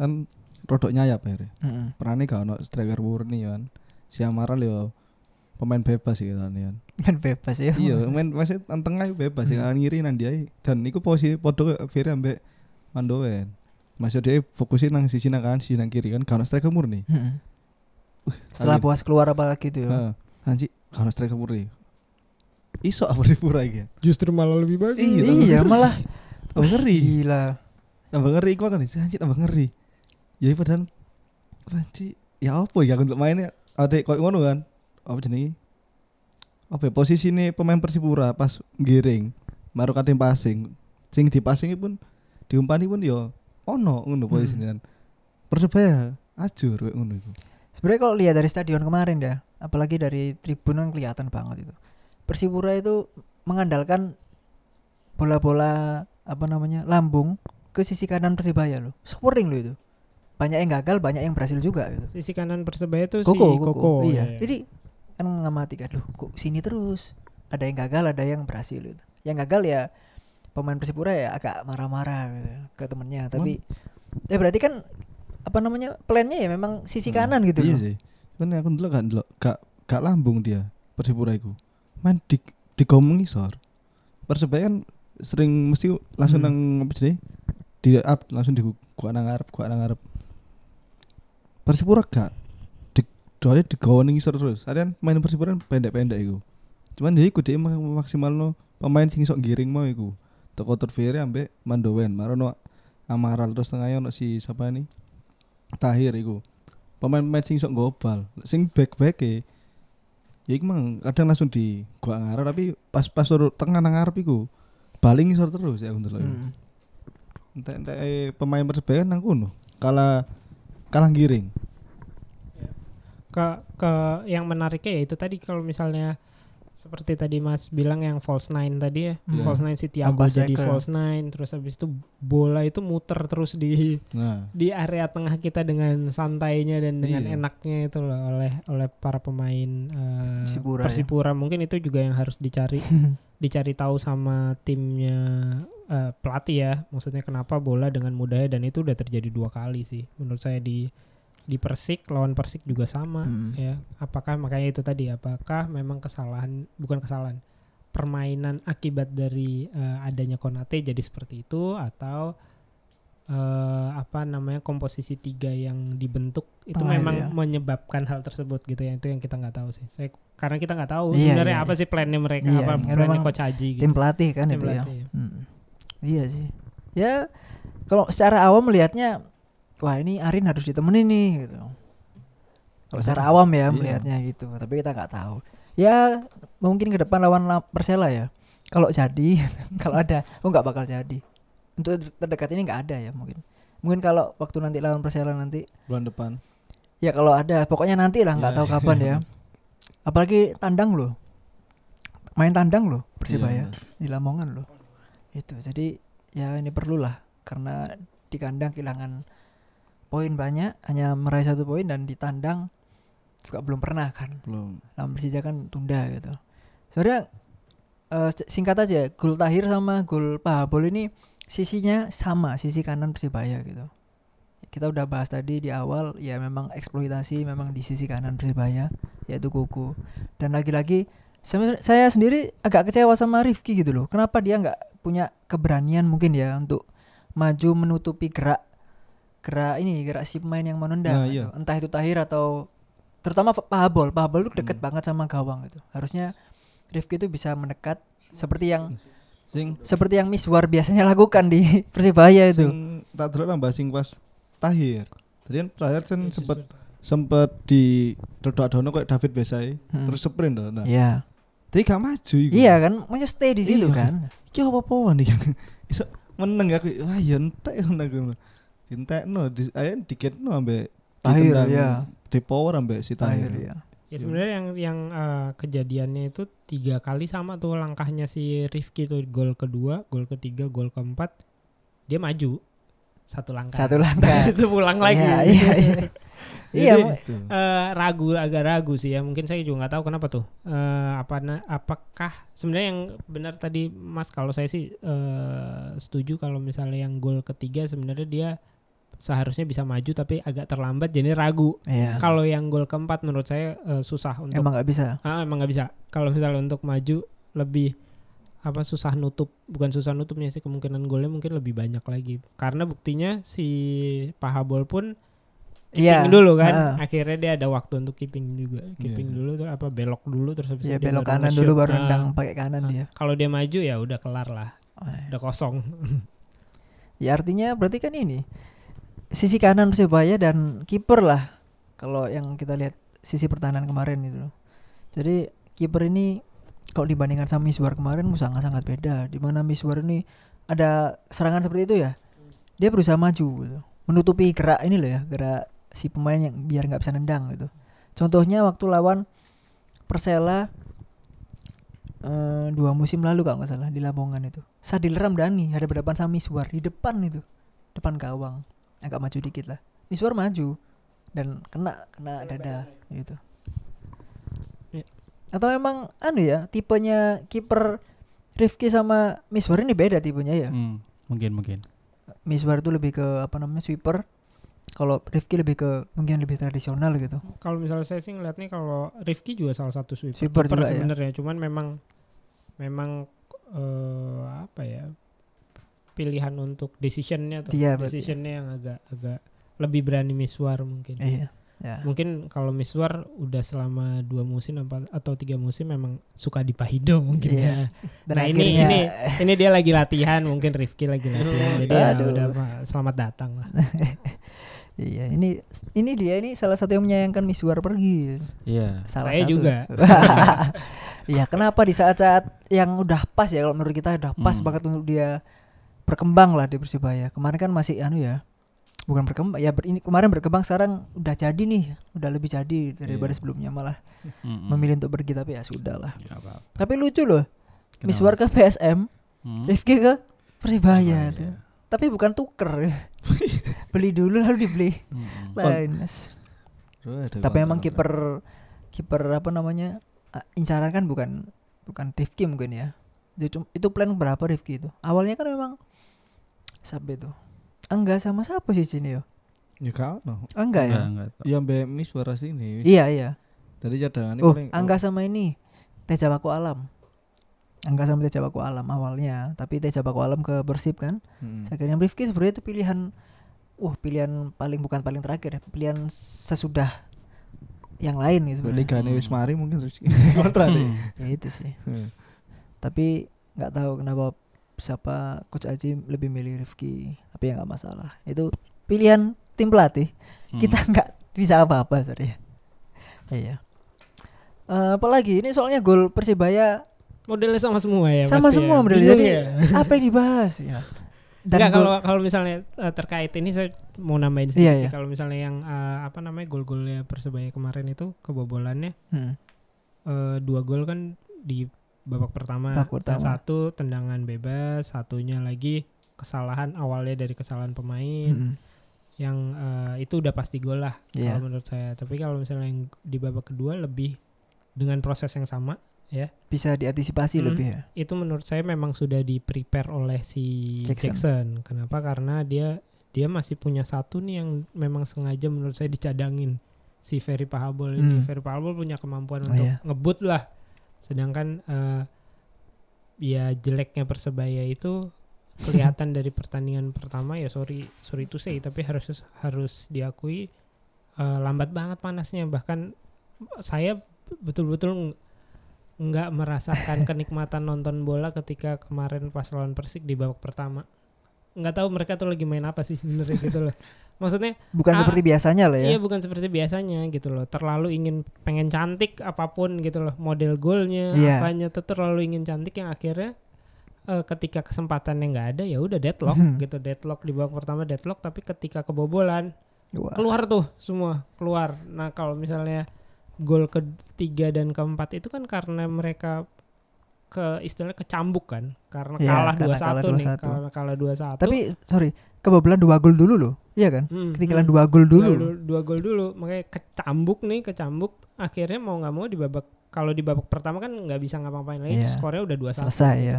kan rodok nyayap akhirnya. Heeh. Perannya gak ono striker murni kan. Si Amaral yo pemain bebas sih kan. Kan. Main bebas ya. iya, main masih tengah itu bebas sih Hmm. kan ngiri nang dia. Dan iku posisi podo Vere ambek Mandowen. Masih dia fokusin nang sisi nang kanan, sisi nang kiri kan. Ono striker murni. Heeh. Setelah Angin. puas keluar apa lagi tuh ya? Heeh. Anji, ono striker murni. Iso apa di pura iki. Justru malah lebih bagus. Iya, Iya, malah Tambah ngeri. gila. Tambah ngeri iku kan anji tambah ngeri. Ya padahal anji ya apa ya untuk mainnya ada kok ngono kan. Apa jenenge? Apa ya, posisi nih pemain Persipura pas giring baru katim passing. Sing di passing pun diumpani pun ya ono ngono posisinya kan. Persebaya ajur ngono iku. Sebenarnya kalau lihat dari stadion kemarin ya, apalagi dari tribun kan kelihatan banget itu. Persipura itu mengandalkan bola-bola apa namanya lambung ke sisi kanan Persibaya loh. Scoring loh itu. Banyak yang gagal, banyak yang berhasil juga gitu. Sisi kanan Persebaya tuh Koko, si Koko, Koko. iya. iya. Jadi kan ngamati kan, loh kok sini terus. Ada yang gagal, ada yang berhasil gitu. Yang gagal ya pemain Persipura ya agak marah-marah gitu, ke temennya. Tapi ya berarti kan apa namanya plannya ya memang sisi Hmm, kanan gitu Iya loh. sih. Kan aku ndelok gak ndelok gak gak lambung dia Persipura iku. Main di di gomong isor. Persebaya kan sering mesti langsung Hmm. nang apa jenenge? Di up langsung di gua nang ngarep, gua nang ngarep. Persipura gak soalnya di gawang isor terus. Kan main Persipura kan pendek-pendek iku. Cuman dia iku dia maksimal no pemain sing sok giring mau iku. Teko Tervere ambek Mandowen, marono Amaral terus tengahnya ono si siapa ini? Tahir iku pemain-pemain sing sok gobal sing back-back e ya iku mang kadang langsung di gua ngarep tapi pas pas turun tengah nang ngarep iku baling isor terus ya untuk Hmm. entek-entek eh, pemain persebaya nang kono kalah kalah giring ke ke yang menariknya ya itu tadi kalau misalnya seperti tadi Mas bilang yang false nine tadi ya Hmm. false nine si Thiago Tambah jadi false nine terus habis itu bola itu muter terus di nah di area tengah kita dengan santainya dan dengan Iya. enaknya itu loh oleh oleh para pemain eh, Persipura ya. Persipura mungkin itu juga yang harus dicari dicari tahu sama timnya eh, pelatih ya maksudnya kenapa bola dengan mudahnya dan itu udah terjadi dua kali sih menurut saya di di Persik lawan Persik juga sama Hmm. ya apakah makanya itu tadi apakah memang kesalahan bukan kesalahan permainan akibat dari eh, adanya Konate jadi seperti itu atau eh, apa namanya komposisi tiga yang dibentuk itu Tengah memang itu ya. menyebabkan hal tersebut gitu ya itu yang kita nggak tahu sih saya karena kita nggak tahu Iya, sebenarnya iya, apa sih plannya mereka Iya, apa kan plannya coach Haji gitu tim pelatih kan Tim itu ya. pelatih, ya. Hmm. Iya sih. Ya kalau secara awam melihatnya wah ini Arin harus ditemenin nih gitu. Secara awam ya Iya. melihatnya gitu, tapi kita nggak tahu. Ya mungkin ke depan lawan La- Persela ya. Kalau jadi, kalau ada, oh nggak bakal jadi. Untuk terdekat ini nggak ada ya mungkin. Mungkin kalau waktu nanti lawan Persela nanti, bulan depan ya kalau ada, pokoknya nanti lah nggak Ya. tahu kapan ya. Apalagi tandang loh, main tandang loh Persibaya Iya. di Lamongan loh itu jadi ya ini perlulah karena di kandang kehilangan poin banyak hanya meraih satu poin dan di tandang juga belum pernah kan. Belum. Lawan Persija kan tunda gitu. Sebenarnya s- singkat aja gol Tahir sama gol Pahabol ini sisinya sama sisi kanan Persibaya gitu. Kita udah bahas tadi di awal ya memang eksploitasi memang di sisi kanan Persibaya yaitu Kuku. Dan lagi-lagi saya, saya sendiri agak kecewa sama Rifki gitu loh. Kenapa dia nggak punya keberanian mungkin ya untuk maju menutupi gerak gerak ini gerak si pemain yang Nah, menendang iya. gitu. entah itu Tahir atau terutama F- Pahabol Pahabol itu deket Hmm. banget sama gawang gitu harusnya Rifki itu bisa mendekat seperti yang sing seperti yang Miswar biasanya lakukan di Persibaya itu sing tak terus nambah sing pas Tahir tadi kan Tahir kan Ya, sempet justru. sempet di dodok dono kayak David Besai Hmm. terus sprint loh nah Iya Tapi gak maju iku. Iya kan, maunya stay di situ Iya. kan. Iki apa-apa nih yang iso meneng aku. Wah, ya entek ngono aku. Dintekno, di ayo diketno ambek Tahir, ya. di power ambek si Tahir Tahir. ya. Ya sebenarnya yang yang eh, kejadiannya itu tiga kali sama tuh langkahnya si Rifki tuh gol kedua, gol ketiga, gol keempat dia maju satu langkah. Satu langkah. itu pulang lagi. Iya, iya, iya. Iya, Jadi. Gitu. eh, ragu agak ragu sih ya mungkin saya juga nggak tahu kenapa tuh Eh, apa apakah sebenarnya yang benar tadi Mas kalau saya sih eh, setuju kalau misalnya yang gol ketiga sebenarnya dia seharusnya bisa maju tapi agak terlambat jadi ragu Iya. kalau yang gol keempat menurut saya eh, susah untuk Emang nggak bisa. ah, emang nggak bisa kalau misalnya untuk maju lebih apa susah nutup bukan susah nutupnya sih kemungkinan golnya mungkin lebih banyak lagi karena buktinya si Pahabol pun Iya. keeping dulu kan Ah. akhirnya dia ada waktu untuk keeping juga keeping Iya. dulu tuh apa belok dulu terus habis Iya dia belok kanan nge-shoot. dulu baru Ah, nendang pakai kanan ah. dia. kalau dia maju ya udah kelar lah Oh, iya. udah kosong Ya artinya berarti kan ini sisi kanan Persebaya dan kiper lah kalau yang kita lihat sisi pertahanan kemarin itu. Jadi kiper ini kalau dibandingkan sama Miswar kemarin sangat-sangat beda. Di mana Miswar ini ada serangan seperti itu ya. Dia berusaha maju gitu. Menutupi gerak ini loh ya, gerak si pemain yang biar nggak bisa nendang gitu. Contohnya waktu lawan Persela eh, dua musim lalu kalau nggak salah di Lamongan itu. Sadil Ramdhani ada berdepan sama Miswar di depan itu, depan gawang, agak maju dikit lah. Miswar maju dan kena kena dada gitu. Iya. Atau emang anu ya tipenya kiper Rifki sama Miswar ini beda tipenya ya. Hmm, mungkin mungkin. Miswar itu lebih ke apa namanya sweeper. Kalau Rifki lebih ke mungkin lebih tradisional gitu. kalau misalnya saya sih ngeliatnya kalau Rifki juga salah satu sweeper, Sweeper juga ya. sebenarnya cuman memang memang eh, apa ya pilihan untuk decisionnya tuh Iya, berarti ya. decisionnya yang agak agak lebih berani Miswar mungkin Iya. Ya. mungkin kalau Miswar udah selama dua musim apa atau tiga musim memang suka di Pahido mungkin Iya. ya Dan nah ini akhirnya ini ini dia lagi latihan mungkin Rifki lagi latihan jadi ya Aduh. udah selamat datang lah Iya, ini ini dia ini salah satu yang menyayangkan Miswar pergi. Iya. Salah saya satu. juga Iya, kenapa di saat-saat yang udah pas ya kalau menurut kita udah pas Hmm. banget untuk dia berkembang lah di Persibaya. Kemarin kan masih anu ya. Bukan berkembang ya ber- ini kemarin berkembang sekarang udah jadi nih, udah lebih jadi daripada Iya. sebelumnya malah Mm-mm. memilih untuk pergi tapi ya sudah lah. Apa-apa. Tapi lucu loh. Kenapa? Miswar ke PSM, Hmm? Rifki ke Persibaya Persibaya. tuh. Tapi bukan tuker. Beli dulu lalu dibeli. Mm-mm. Lain. Tapi emang kiper kiper apa namanya? Incaran kan bukan bukan Rifki mungkin ya. Itu, itu plan berapa Rifki itu? Awalnya kan memang siapa itu? Angga sama siapa sih sini yo? Ya kau no. Angga ya? Enggak, enggak. Ya mbak Miss Waras ini. Iya iya. Dari cadangan ini Oh, paling Angga sama ini Teja Baku Alam. Angga sama Teja Baku Alam awalnya, tapi Teja Baku Alam ke Persib kan. Hmm. Saya kira Rifki sebenarnya itu pilihan Wah pilihan paling bukan paling terakhir ya Pilihan sesudah Yang lain gitu sebenarnya Ligane wis Hmm. mari mungkin terus kontrak deh. Ya itu sih Hmm. Tapi nggak tahu kenapa Siapa Coach Aji lebih milih Rifki Tapi ya nggak masalah. Itu pilihan tim pelatih. Hmm. Kita nggak bisa apa-apa sorry. Iya. Eh, apalagi? Ini soalnya gol Persibaya modelnya sama semua ya sama pasti semua ya. model Bingung jadi ya? apa yang dibahas? Ya Enggak gol- kalau kalau misalnya eh, terkait ini saya mau nambahin sedikit Iya, sih. iya. kalau misalnya yang eh, apa namanya gol-golnya Persebaya kemarin itu kebobolannya Hmm, eh, dua gol kan di babak pertama, Babak pertama. Nah, satu tendangan bebas satunya lagi kesalahan awalnya dari kesalahan pemain hmm, yang eh, itu udah pasti gol lah Iya. kalau menurut saya tapi kalau misalnya yang di babak kedua lebih dengan proses yang sama bisa diantisipasi Hmm. lebih ya itu menurut saya memang sudah di prepare oleh si Jackson. Jackson. Kenapa? Karena dia dia masih punya satu nih yang memang sengaja menurut saya dicadangin si Ferry Pahabol ini. Hmm. Ferry Pahabol punya kemampuan Oh, untuk iya. ngebut lah. Sedangkan eh, ya jeleknya Persebaya itu kelihatan dari pertandingan pertama ya sorry sorry to say tapi harus harus diakui eh, lambat banget panasnya. Bahkan saya betul-betul ng- nggak merasakan kenikmatan nonton bola ketika kemarin pas lawan Persik di babak pertama. Nggak tahu mereka tuh lagi main apa sih sebenarnya gitu loh maksudnya Bukan Ah, seperti biasanya lah Iya ya. bukan seperti biasanya gitu loh. Terlalu ingin pengen cantik apa pun gitu loh. Model golnya Iya. apanya tuh terlalu ingin cantik yang akhirnya eh, ketika kesempatannya nggak ada ya udah deadlock Hmm. gitu. Deadlock di babak pertama deadlock tapi ketika kebobolan Wah. keluar tuh semua keluar. Nah kalau misalnya gol ketiga dan keempat itu kan karena mereka ke istilahnya kecambuk kan karena Iya, kalah 2-1 kalah nih 2-1. karena kalah 2-1 Tapi sorry, kebobolan dua gol dulu loh. Iya kan? Hmm, Ketinggalan hmm. dua gol dulu. dua, dua gol dulu makanya kecambuk nih kecambuk akhirnya mau nggak mau di babak kalau di babak pertama kan nggak bisa ngapa-ngapain lagi Iya. skornya udah dua Selesai ya.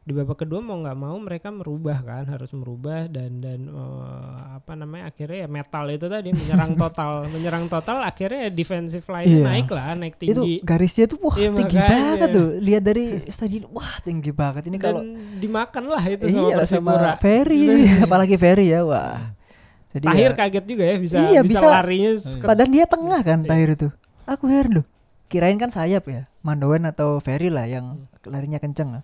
Di babak kedua mau nggak mau mereka merubah kan harus merubah dan dan eh, apa namanya akhirnya ya metal itu tadi menyerang total menyerang total akhirnya ya defensive line Iya. naik lah naik Itu tinggi garisnya tuh wah Iya, tinggi makanya. banget tuh. Lihat dari stadion wah tinggi banget ini kalau dimakan lah itu sama iya Persipura sama Ferry apalagi Ferry ya wah. Jadi Tahir ya, kaget juga ya bisa Iya, bisa, bisa. larinya ke- padahal dia tengah kan Iya. Tahir itu. Aku heran loh. Kirain kan sayap ya. Mandoen atau Ferry lah yang Hmm. larinya kenceng lah.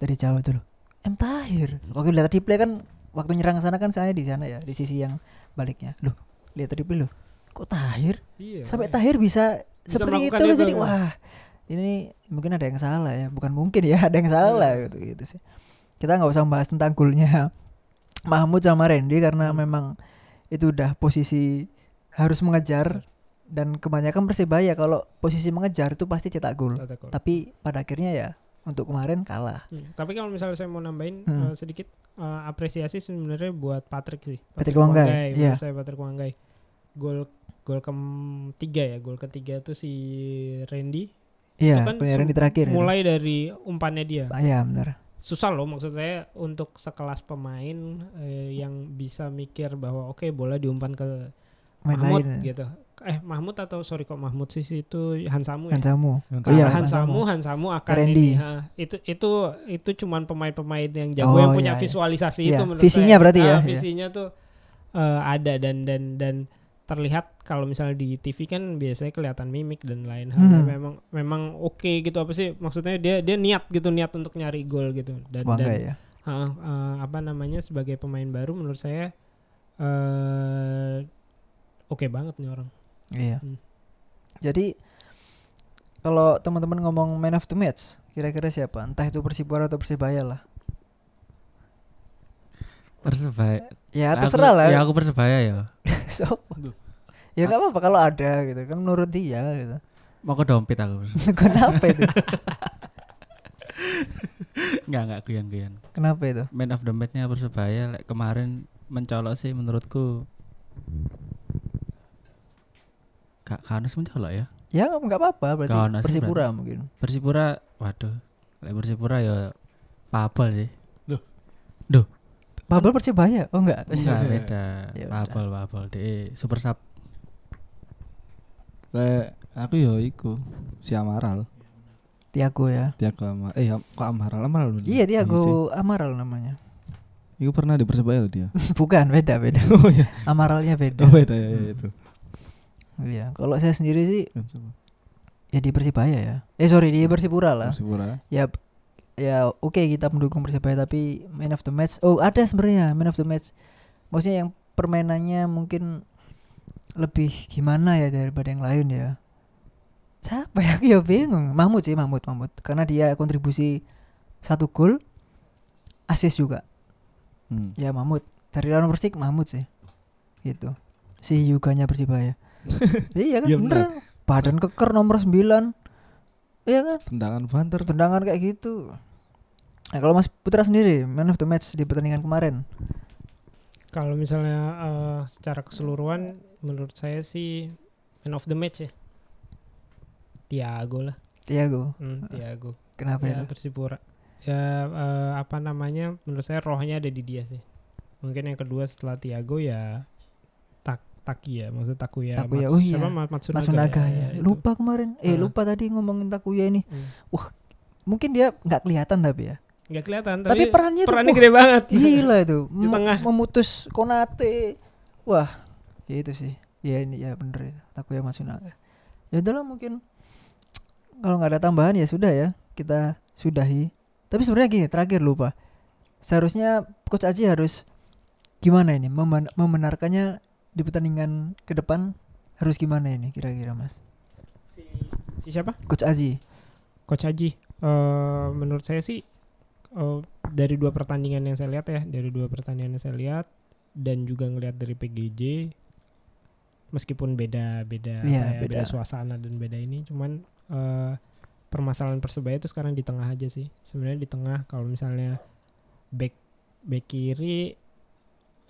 Dari jauh tuh loh. M Tahir. Waktu lihat replay kan waktu nyerang ke sana kan saya di sana ya, di sisi yang baliknya. Loh, lihat replay loh. Kok Tahir? Iya, Sampai makanya. Tahir bisa, Bisa seperti itu, jadi kan? wah. Ini mungkin ada yang salah ya, bukan mungkin ya, ada yang salah Iya. gitu gitu sih. Kita nggak usah membahas tentang golnya Mahmud sama Randy karena Hmm. memang itu udah posisi harus mengejar dan kebanyakan persebaya kalau posisi mengejar itu pasti cetak gol. Tapi pada akhirnya ya untuk kemarin kalah. Hmm, Tapi kalau misalnya saya mau nambahin Hmm. eh, sedikit eh, apresiasi sebenarnya buat Patrick sih. Patrick Wanggai, menurut iya. saya Patrick Wanggai. Gol gol ketiga ya, gol ketiga tuh si Randy. Iya, kan punya Randy terakhir. ya. Mulai dari umpannya dia. Ah, Iya, benar. Susah loh maksud saya untuk sekelas pemain eh, yang bisa mikir bahwa oke bola diumpan ke Main Mahmud lain. ya. gitu. Eh Mahmud atau sorry kok Mahmud sih itu Hansamu ya. Hansamu. Oh iya, Hansamu. Hansamu, akan Randy. ini. ha. itu itu itu cuman pemain-pemain yang jago Oh, yang punya iya, iya. visualisasi Iya, itu menurut visinya saya. berarti ya, Ah, iya. visinya tuh eh, ada dan dan dan terlihat kalau misalnya di TV kan biasanya kelihatan mimik dan lain hal. Hmm. Memang memang oke gitu apa sih maksudnya dia dia niat gitu niat untuk nyari gol gitu dan Wangga dan ya. ha, eh, apa namanya sebagai pemain baru menurut saya eh oke banget nih orang. Iya. Hmm. Jadi kalau teman-teman ngomong man of the match, kira-kira siapa? Entah itu Persipura atau Persibaya lah. Persebaya. Ya Aku- terserah lah. Ya aku persebaya ya. So, ya nggak apa-apa kalau ada gitu kan menurut dia gitu. Mau ke dompet aku. Kenapa itu? Enggak enggak guyan-guyan. Kenapa itu? Man of the match-nya persebaya like, kemarin mencolok sih menurutku. Kak Kanus mencolok ya. Ya nggak apa-apa berarti Kawan asing Persipura mungkin. Persipura, waduh. Lek Persipura ya Pabel sih. Pabel Persibaya. Oh enggak. Enggak beda. Ya udah. Pabel, Pabel. De super sub. Lek aku yo iku si Amaral. Tiago ya. Tiago Amaral. Eh kok Amaral Amaral bener? Iya. Tiago Amaral namanya. Iku pernah di Persebaya loh dia. Bukan, beda beda. oh iya. Amaralnya beda. Oh beda ya, ya itu. Iya, kalau saya sendiri sih ya di Persibaya ya. Eh sorry di Persipura lah. Persipura. Ya ya oke kita mendukung Persibaya tapi man of the match. Oh, ada sebenarnya man of the match. Maksudnya yang permainannya mungkin lebih gimana ya daripada yang lain ya. Siapa ya? Ya bingung. Mahmud sih, Mahmud, Mahmud. Karena dia kontribusi satu gol, assist juga. Hmm. Ya Mahmud. Dari lawan Persik Mahmud sih. Gitu. Si Yuganya Persibaya. Iya kan Iya, bener. Badan keker nomor 9. Iya kan? Tendangan banter. Tendangan kayak gitu. Nah, kalau Mas Putra sendiri man of the match di pertandingan kemarin. Kalau misalnya eh, secara keseluruhan menurut saya sih man of the match ya. Tiago lah, Tiago. hmm, Tiago. Kenapa ya, itu? Persipura. Ya eh, apa namanya? Menurut saya rohnya ada di dia sih. Mungkin yang kedua setelah Tiago ya Taki ya, maksud Takuya. Takuya, Mats- oh iya. siapa? Ma- Matsunaga. Matsunaga ya, ya. Lupa kemarin. Eh Ah. lupa tadi ngomongin Takuya ini. Hmm. Mungkin dia nggak kelihatan tapi ya. Nggak kelihatan, Tapi, tapi, perannya tuh perannya wah, gede banget. Gila itu. Di tengah. Memutus Konate. Wah, ya itu sih. Ya ini ya bener ya. Takuya Matsunaga. Ya udahlah mungkin kalau nggak ada tambahan ya sudah ya. Kita sudahi. Tapi sebenarnya gini, terakhir lupa. Seharusnya coach Aji harus gimana ini membenarkannya di pertandingan ke depan harus gimana ini kira-kira Mas? Si, si siapa? Coach Aji. Coach Haji. Eh, menurut saya sih eh, dari dua pertandingan yang saya lihat ya, dari dua pertandingan yang saya lihat dan juga ngelihat dari PGJ meskipun beda beda Iya, ya, beda. beda suasana dan beda ini cuman eh, permasalahan persebaya itu sekarang di tengah aja sih sebenarnya di tengah kalau misalnya back back kiri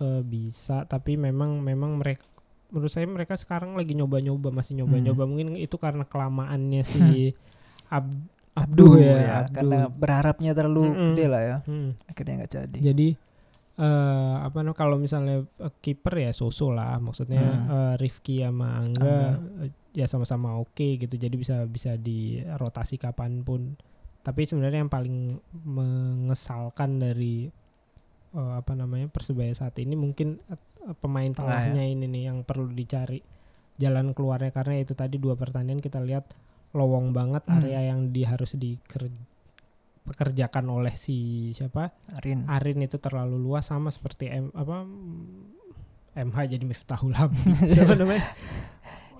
eh, bisa tapi memang memang mereka menurut saya mereka sekarang lagi nyoba-nyoba masih nyoba-nyoba mungkin itu karena kelamaannya si Ab- Abduh ya, Abduh. karena berharapnya terlalu Mm-mm. gede lah ya. Hmm. Akhirnya nggak jadi. Jadi eh apa namanya kalau misalnya eh, kiper ya Soso lah maksudnya Hmm. eh, Rifki sama Angga, Angga. eh, ya sama-sama oke gitu jadi bisa bisa dirotasi kapan pun tapi sebenarnya yang paling mengesalkan dari eh, apa namanya persebaya saat ini mungkin eh, pemain ya. tengahnya ini nih yang perlu dicari jalan keluarnya karena itu tadi dua pertandingan kita lihat lowong banget Hmm. area yang di harus dikerjakan oleh si siapa Arin. Arin itu terlalu luas sama seperti M apa MH jadi Miftahul. Siapa namanya?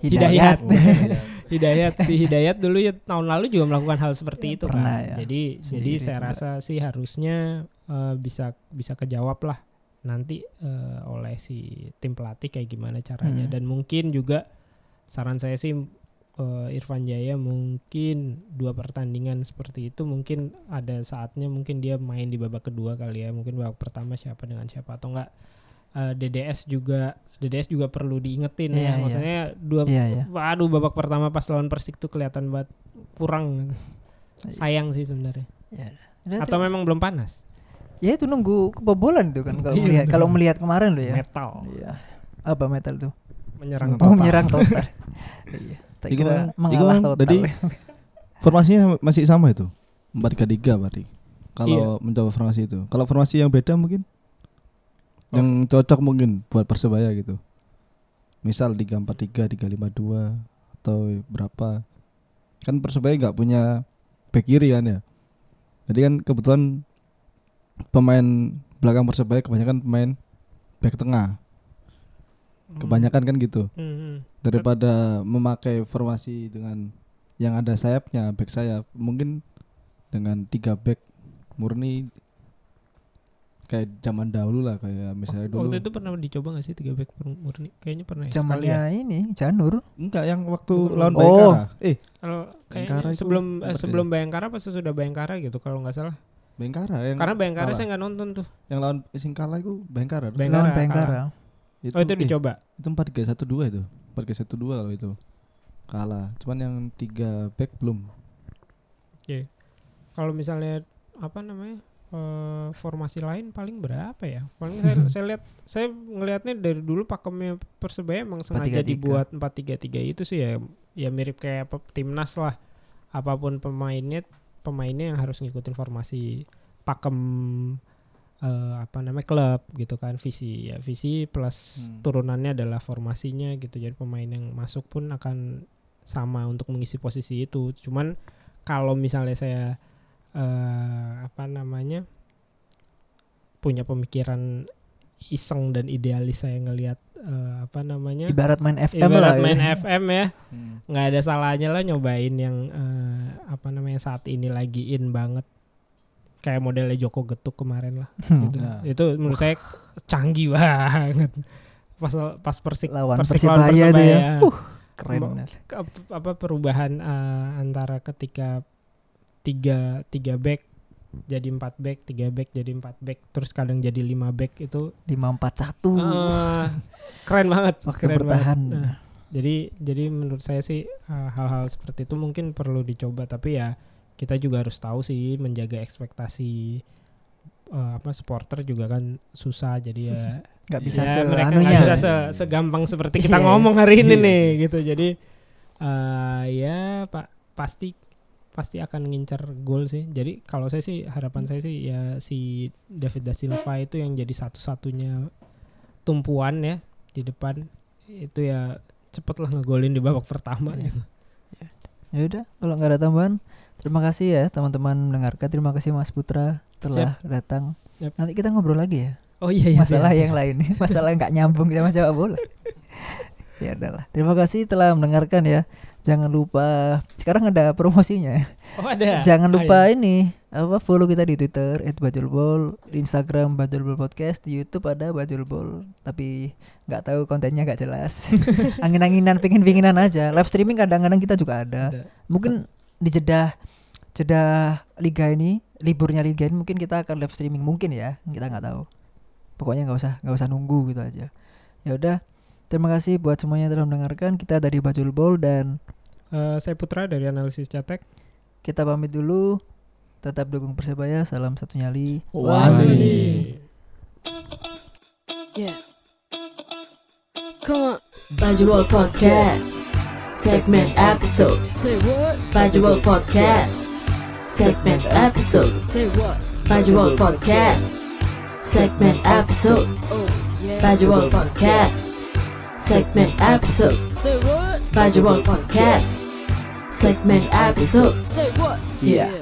Hidayat. Oh, iya. Hidayat si Hidayat dulu ya tahun lalu juga melakukan hal seperti itu Pernah kan. ya. Jadi jadi Sendiri saya juga. rasa sih harusnya eh, bisa bisa kejawab lah nanti eh, oleh si tim pelatih kayak gimana caranya Hmm. dan mungkin juga saran saya sih eh, Irfan Jaya mungkin dua pertandingan seperti itu mungkin ada saatnya mungkin dia main di babak kedua kali ya mungkin babak pertama siapa dengan siapa atau enggak eh, DDS juga DDS juga perlu diingetin Iya, ya iya. maksudnya dua Iya ya. waduh babak pertama pas lawan Persik tuh kelihatan banget kurang Iya. sayang sih sebenarnya Ya, atau memang belum panas ya itu nunggu kebobolan itu kan kalau Iya, melihat kalau melihat kemarin lo ya. metal Iya. Apa metal tuh? menyerang Oh, total menyerang total. iya. Iku mengalah total. tadi Formasinya masih sama itu. 4-3-3 berarti. Kalau Iya. mencoba formasi itu. Kalau formasi yang beda mungkin yang cocok mungkin buat Persebaya gitu. Misal 3-4-3, 3-5-2 atau berapa. Kan Persebaya nggak punya back kiri kan ya. Jadi kan kebetulan pemain belakang Persebaya kebanyakan pemain back tengah. Kebanyakan kan gitu Hmm, hmm. daripada memakai formasi dengan yang ada sayapnya back sayap mungkin dengan tiga back murni kayak zaman dahulu lah kayak misalnya dulu waktu itu pernah dicoba gak sih tiga back murni kayaknya pernah ya sekali Zamannya ya ini Janur. enggak yang waktu Bukan. lawan Oh. Bayangkara eh kalau sebelum eh, sebelum Bayangkara pas sudah Bayangkara gitu kalau nggak salah Bayangkara yang karena Bayangkara kalah. saya nggak nonton tuh. Yang lawan sing kalah itu Bayangkara tuh. Bayangkara Lawan Bayangkara. itu, oh itu eh, dicoba? itu empat tiga satu dua itu. empat tiga satu dua kalau itu. Kalah. Cuman yang tiga back belum. Kalau misalnya apa namanya eh, formasi lain paling berapa ya? Paling saya saya lihat saya ngelihatnya dari dulu pakemnya persebaya emang sengaja 4-3-3. dibuat 4-3-3 itu sih ya ya mirip kayak timnas lah. Apa pun pemainnya pemainnya yang harus ngikutin formasi pakem eh, apa namanya klub gitu kan visi ya visi plus Hmm. turunannya adalah formasinya gitu. Jadi pemain yang masuk pun akan sama untuk mengisi posisi itu. Cuman kalau misalnya saya eh apa namanya punya pemikiran iseng dan idealis saya ngelihat eh, apa namanya Ibarat main FM ibarat lah. main ya. FM ya nggak ada salahnya lah nyobain yang eh, apa namanya saat ini lagi in banget kayak modelnya Joko Getuk kemarin lah Hmm. gitu. Nah. itu menurut saya canggih banget pas pas persik Lawan Persik lawan Persibaya itu ya. Persebaya. Uh, keren. Apa perubahan eh, antara ketika tiga tiga back jadi empat back tiga back jadi empat back terus kadang jadi lima back itu 541. eh, keren banget Waktu keren bertahan. banget. Nah, jadi jadi menurut saya sih eh, hal-hal seperti itu mungkin perlu dicoba tapi ya kita juga harus tahu sih menjaga ekspektasi eh, apa supporter juga kan susah jadi ya Nggak bisa ya, mereka nggak bisa se- segampang seperti kita Iya. ngomong hari ini Iya nih gitu jadi eh ya pak pasti pasti akan ngincar gol sih jadi kalau saya sih harapan saya sih ya si David da Silva itu yang jadi satu-satunya tumpuan ya di depan itu ya cepet lah ngegolin di babak pertama Iya. gitu. Ya udah, kalau nggak ada tambahan, terima kasih ya teman-teman mendengarkan. Terima kasih Mas Putra telah datang. Yap. Nanti kita ngobrol lagi ya. Oh iya iya. masalah iya. yang lain masalah yang nggak nyambung sama sepak bola ya adalah. Terima kasih telah mendengarkan ya. Jangan lupa sekarang ada promosinya. Oh ada. jangan Ah, lupa iya. ini apa follow kita di Twitter @bajulbol di Instagram bajulbol podcast di YouTube ada bajulbol tapi nggak tahu kontennya nggak jelas. Angin-anginan pingin-pinginan aja. Live streaming kadang-kadang kita juga ada. Ada. mungkin di jeda jeda liga ini liburnya liga ini mungkin kita akan live streaming. Mungkin ya kita nggak tahu. Pokoknya nggak usah nggak usah nunggu gitu aja. Ya udah terima kasih buat semuanya yang telah mendengarkan kita dari Bajul Bol dan Eh, saya Putra dari analisis Catek. kita pamit dulu tetap dukung persebaya salam satu nyali Wani. Yeah. Come on. Bajul Podcast. Segment episode. Say what? Bajul Podcast. Segment episode. Say what? Bajul Podcast. Segment episode. Oh, yeah. Bajul Podcast. Segment episode. Bajul Podcast. Segment episode. Yeah.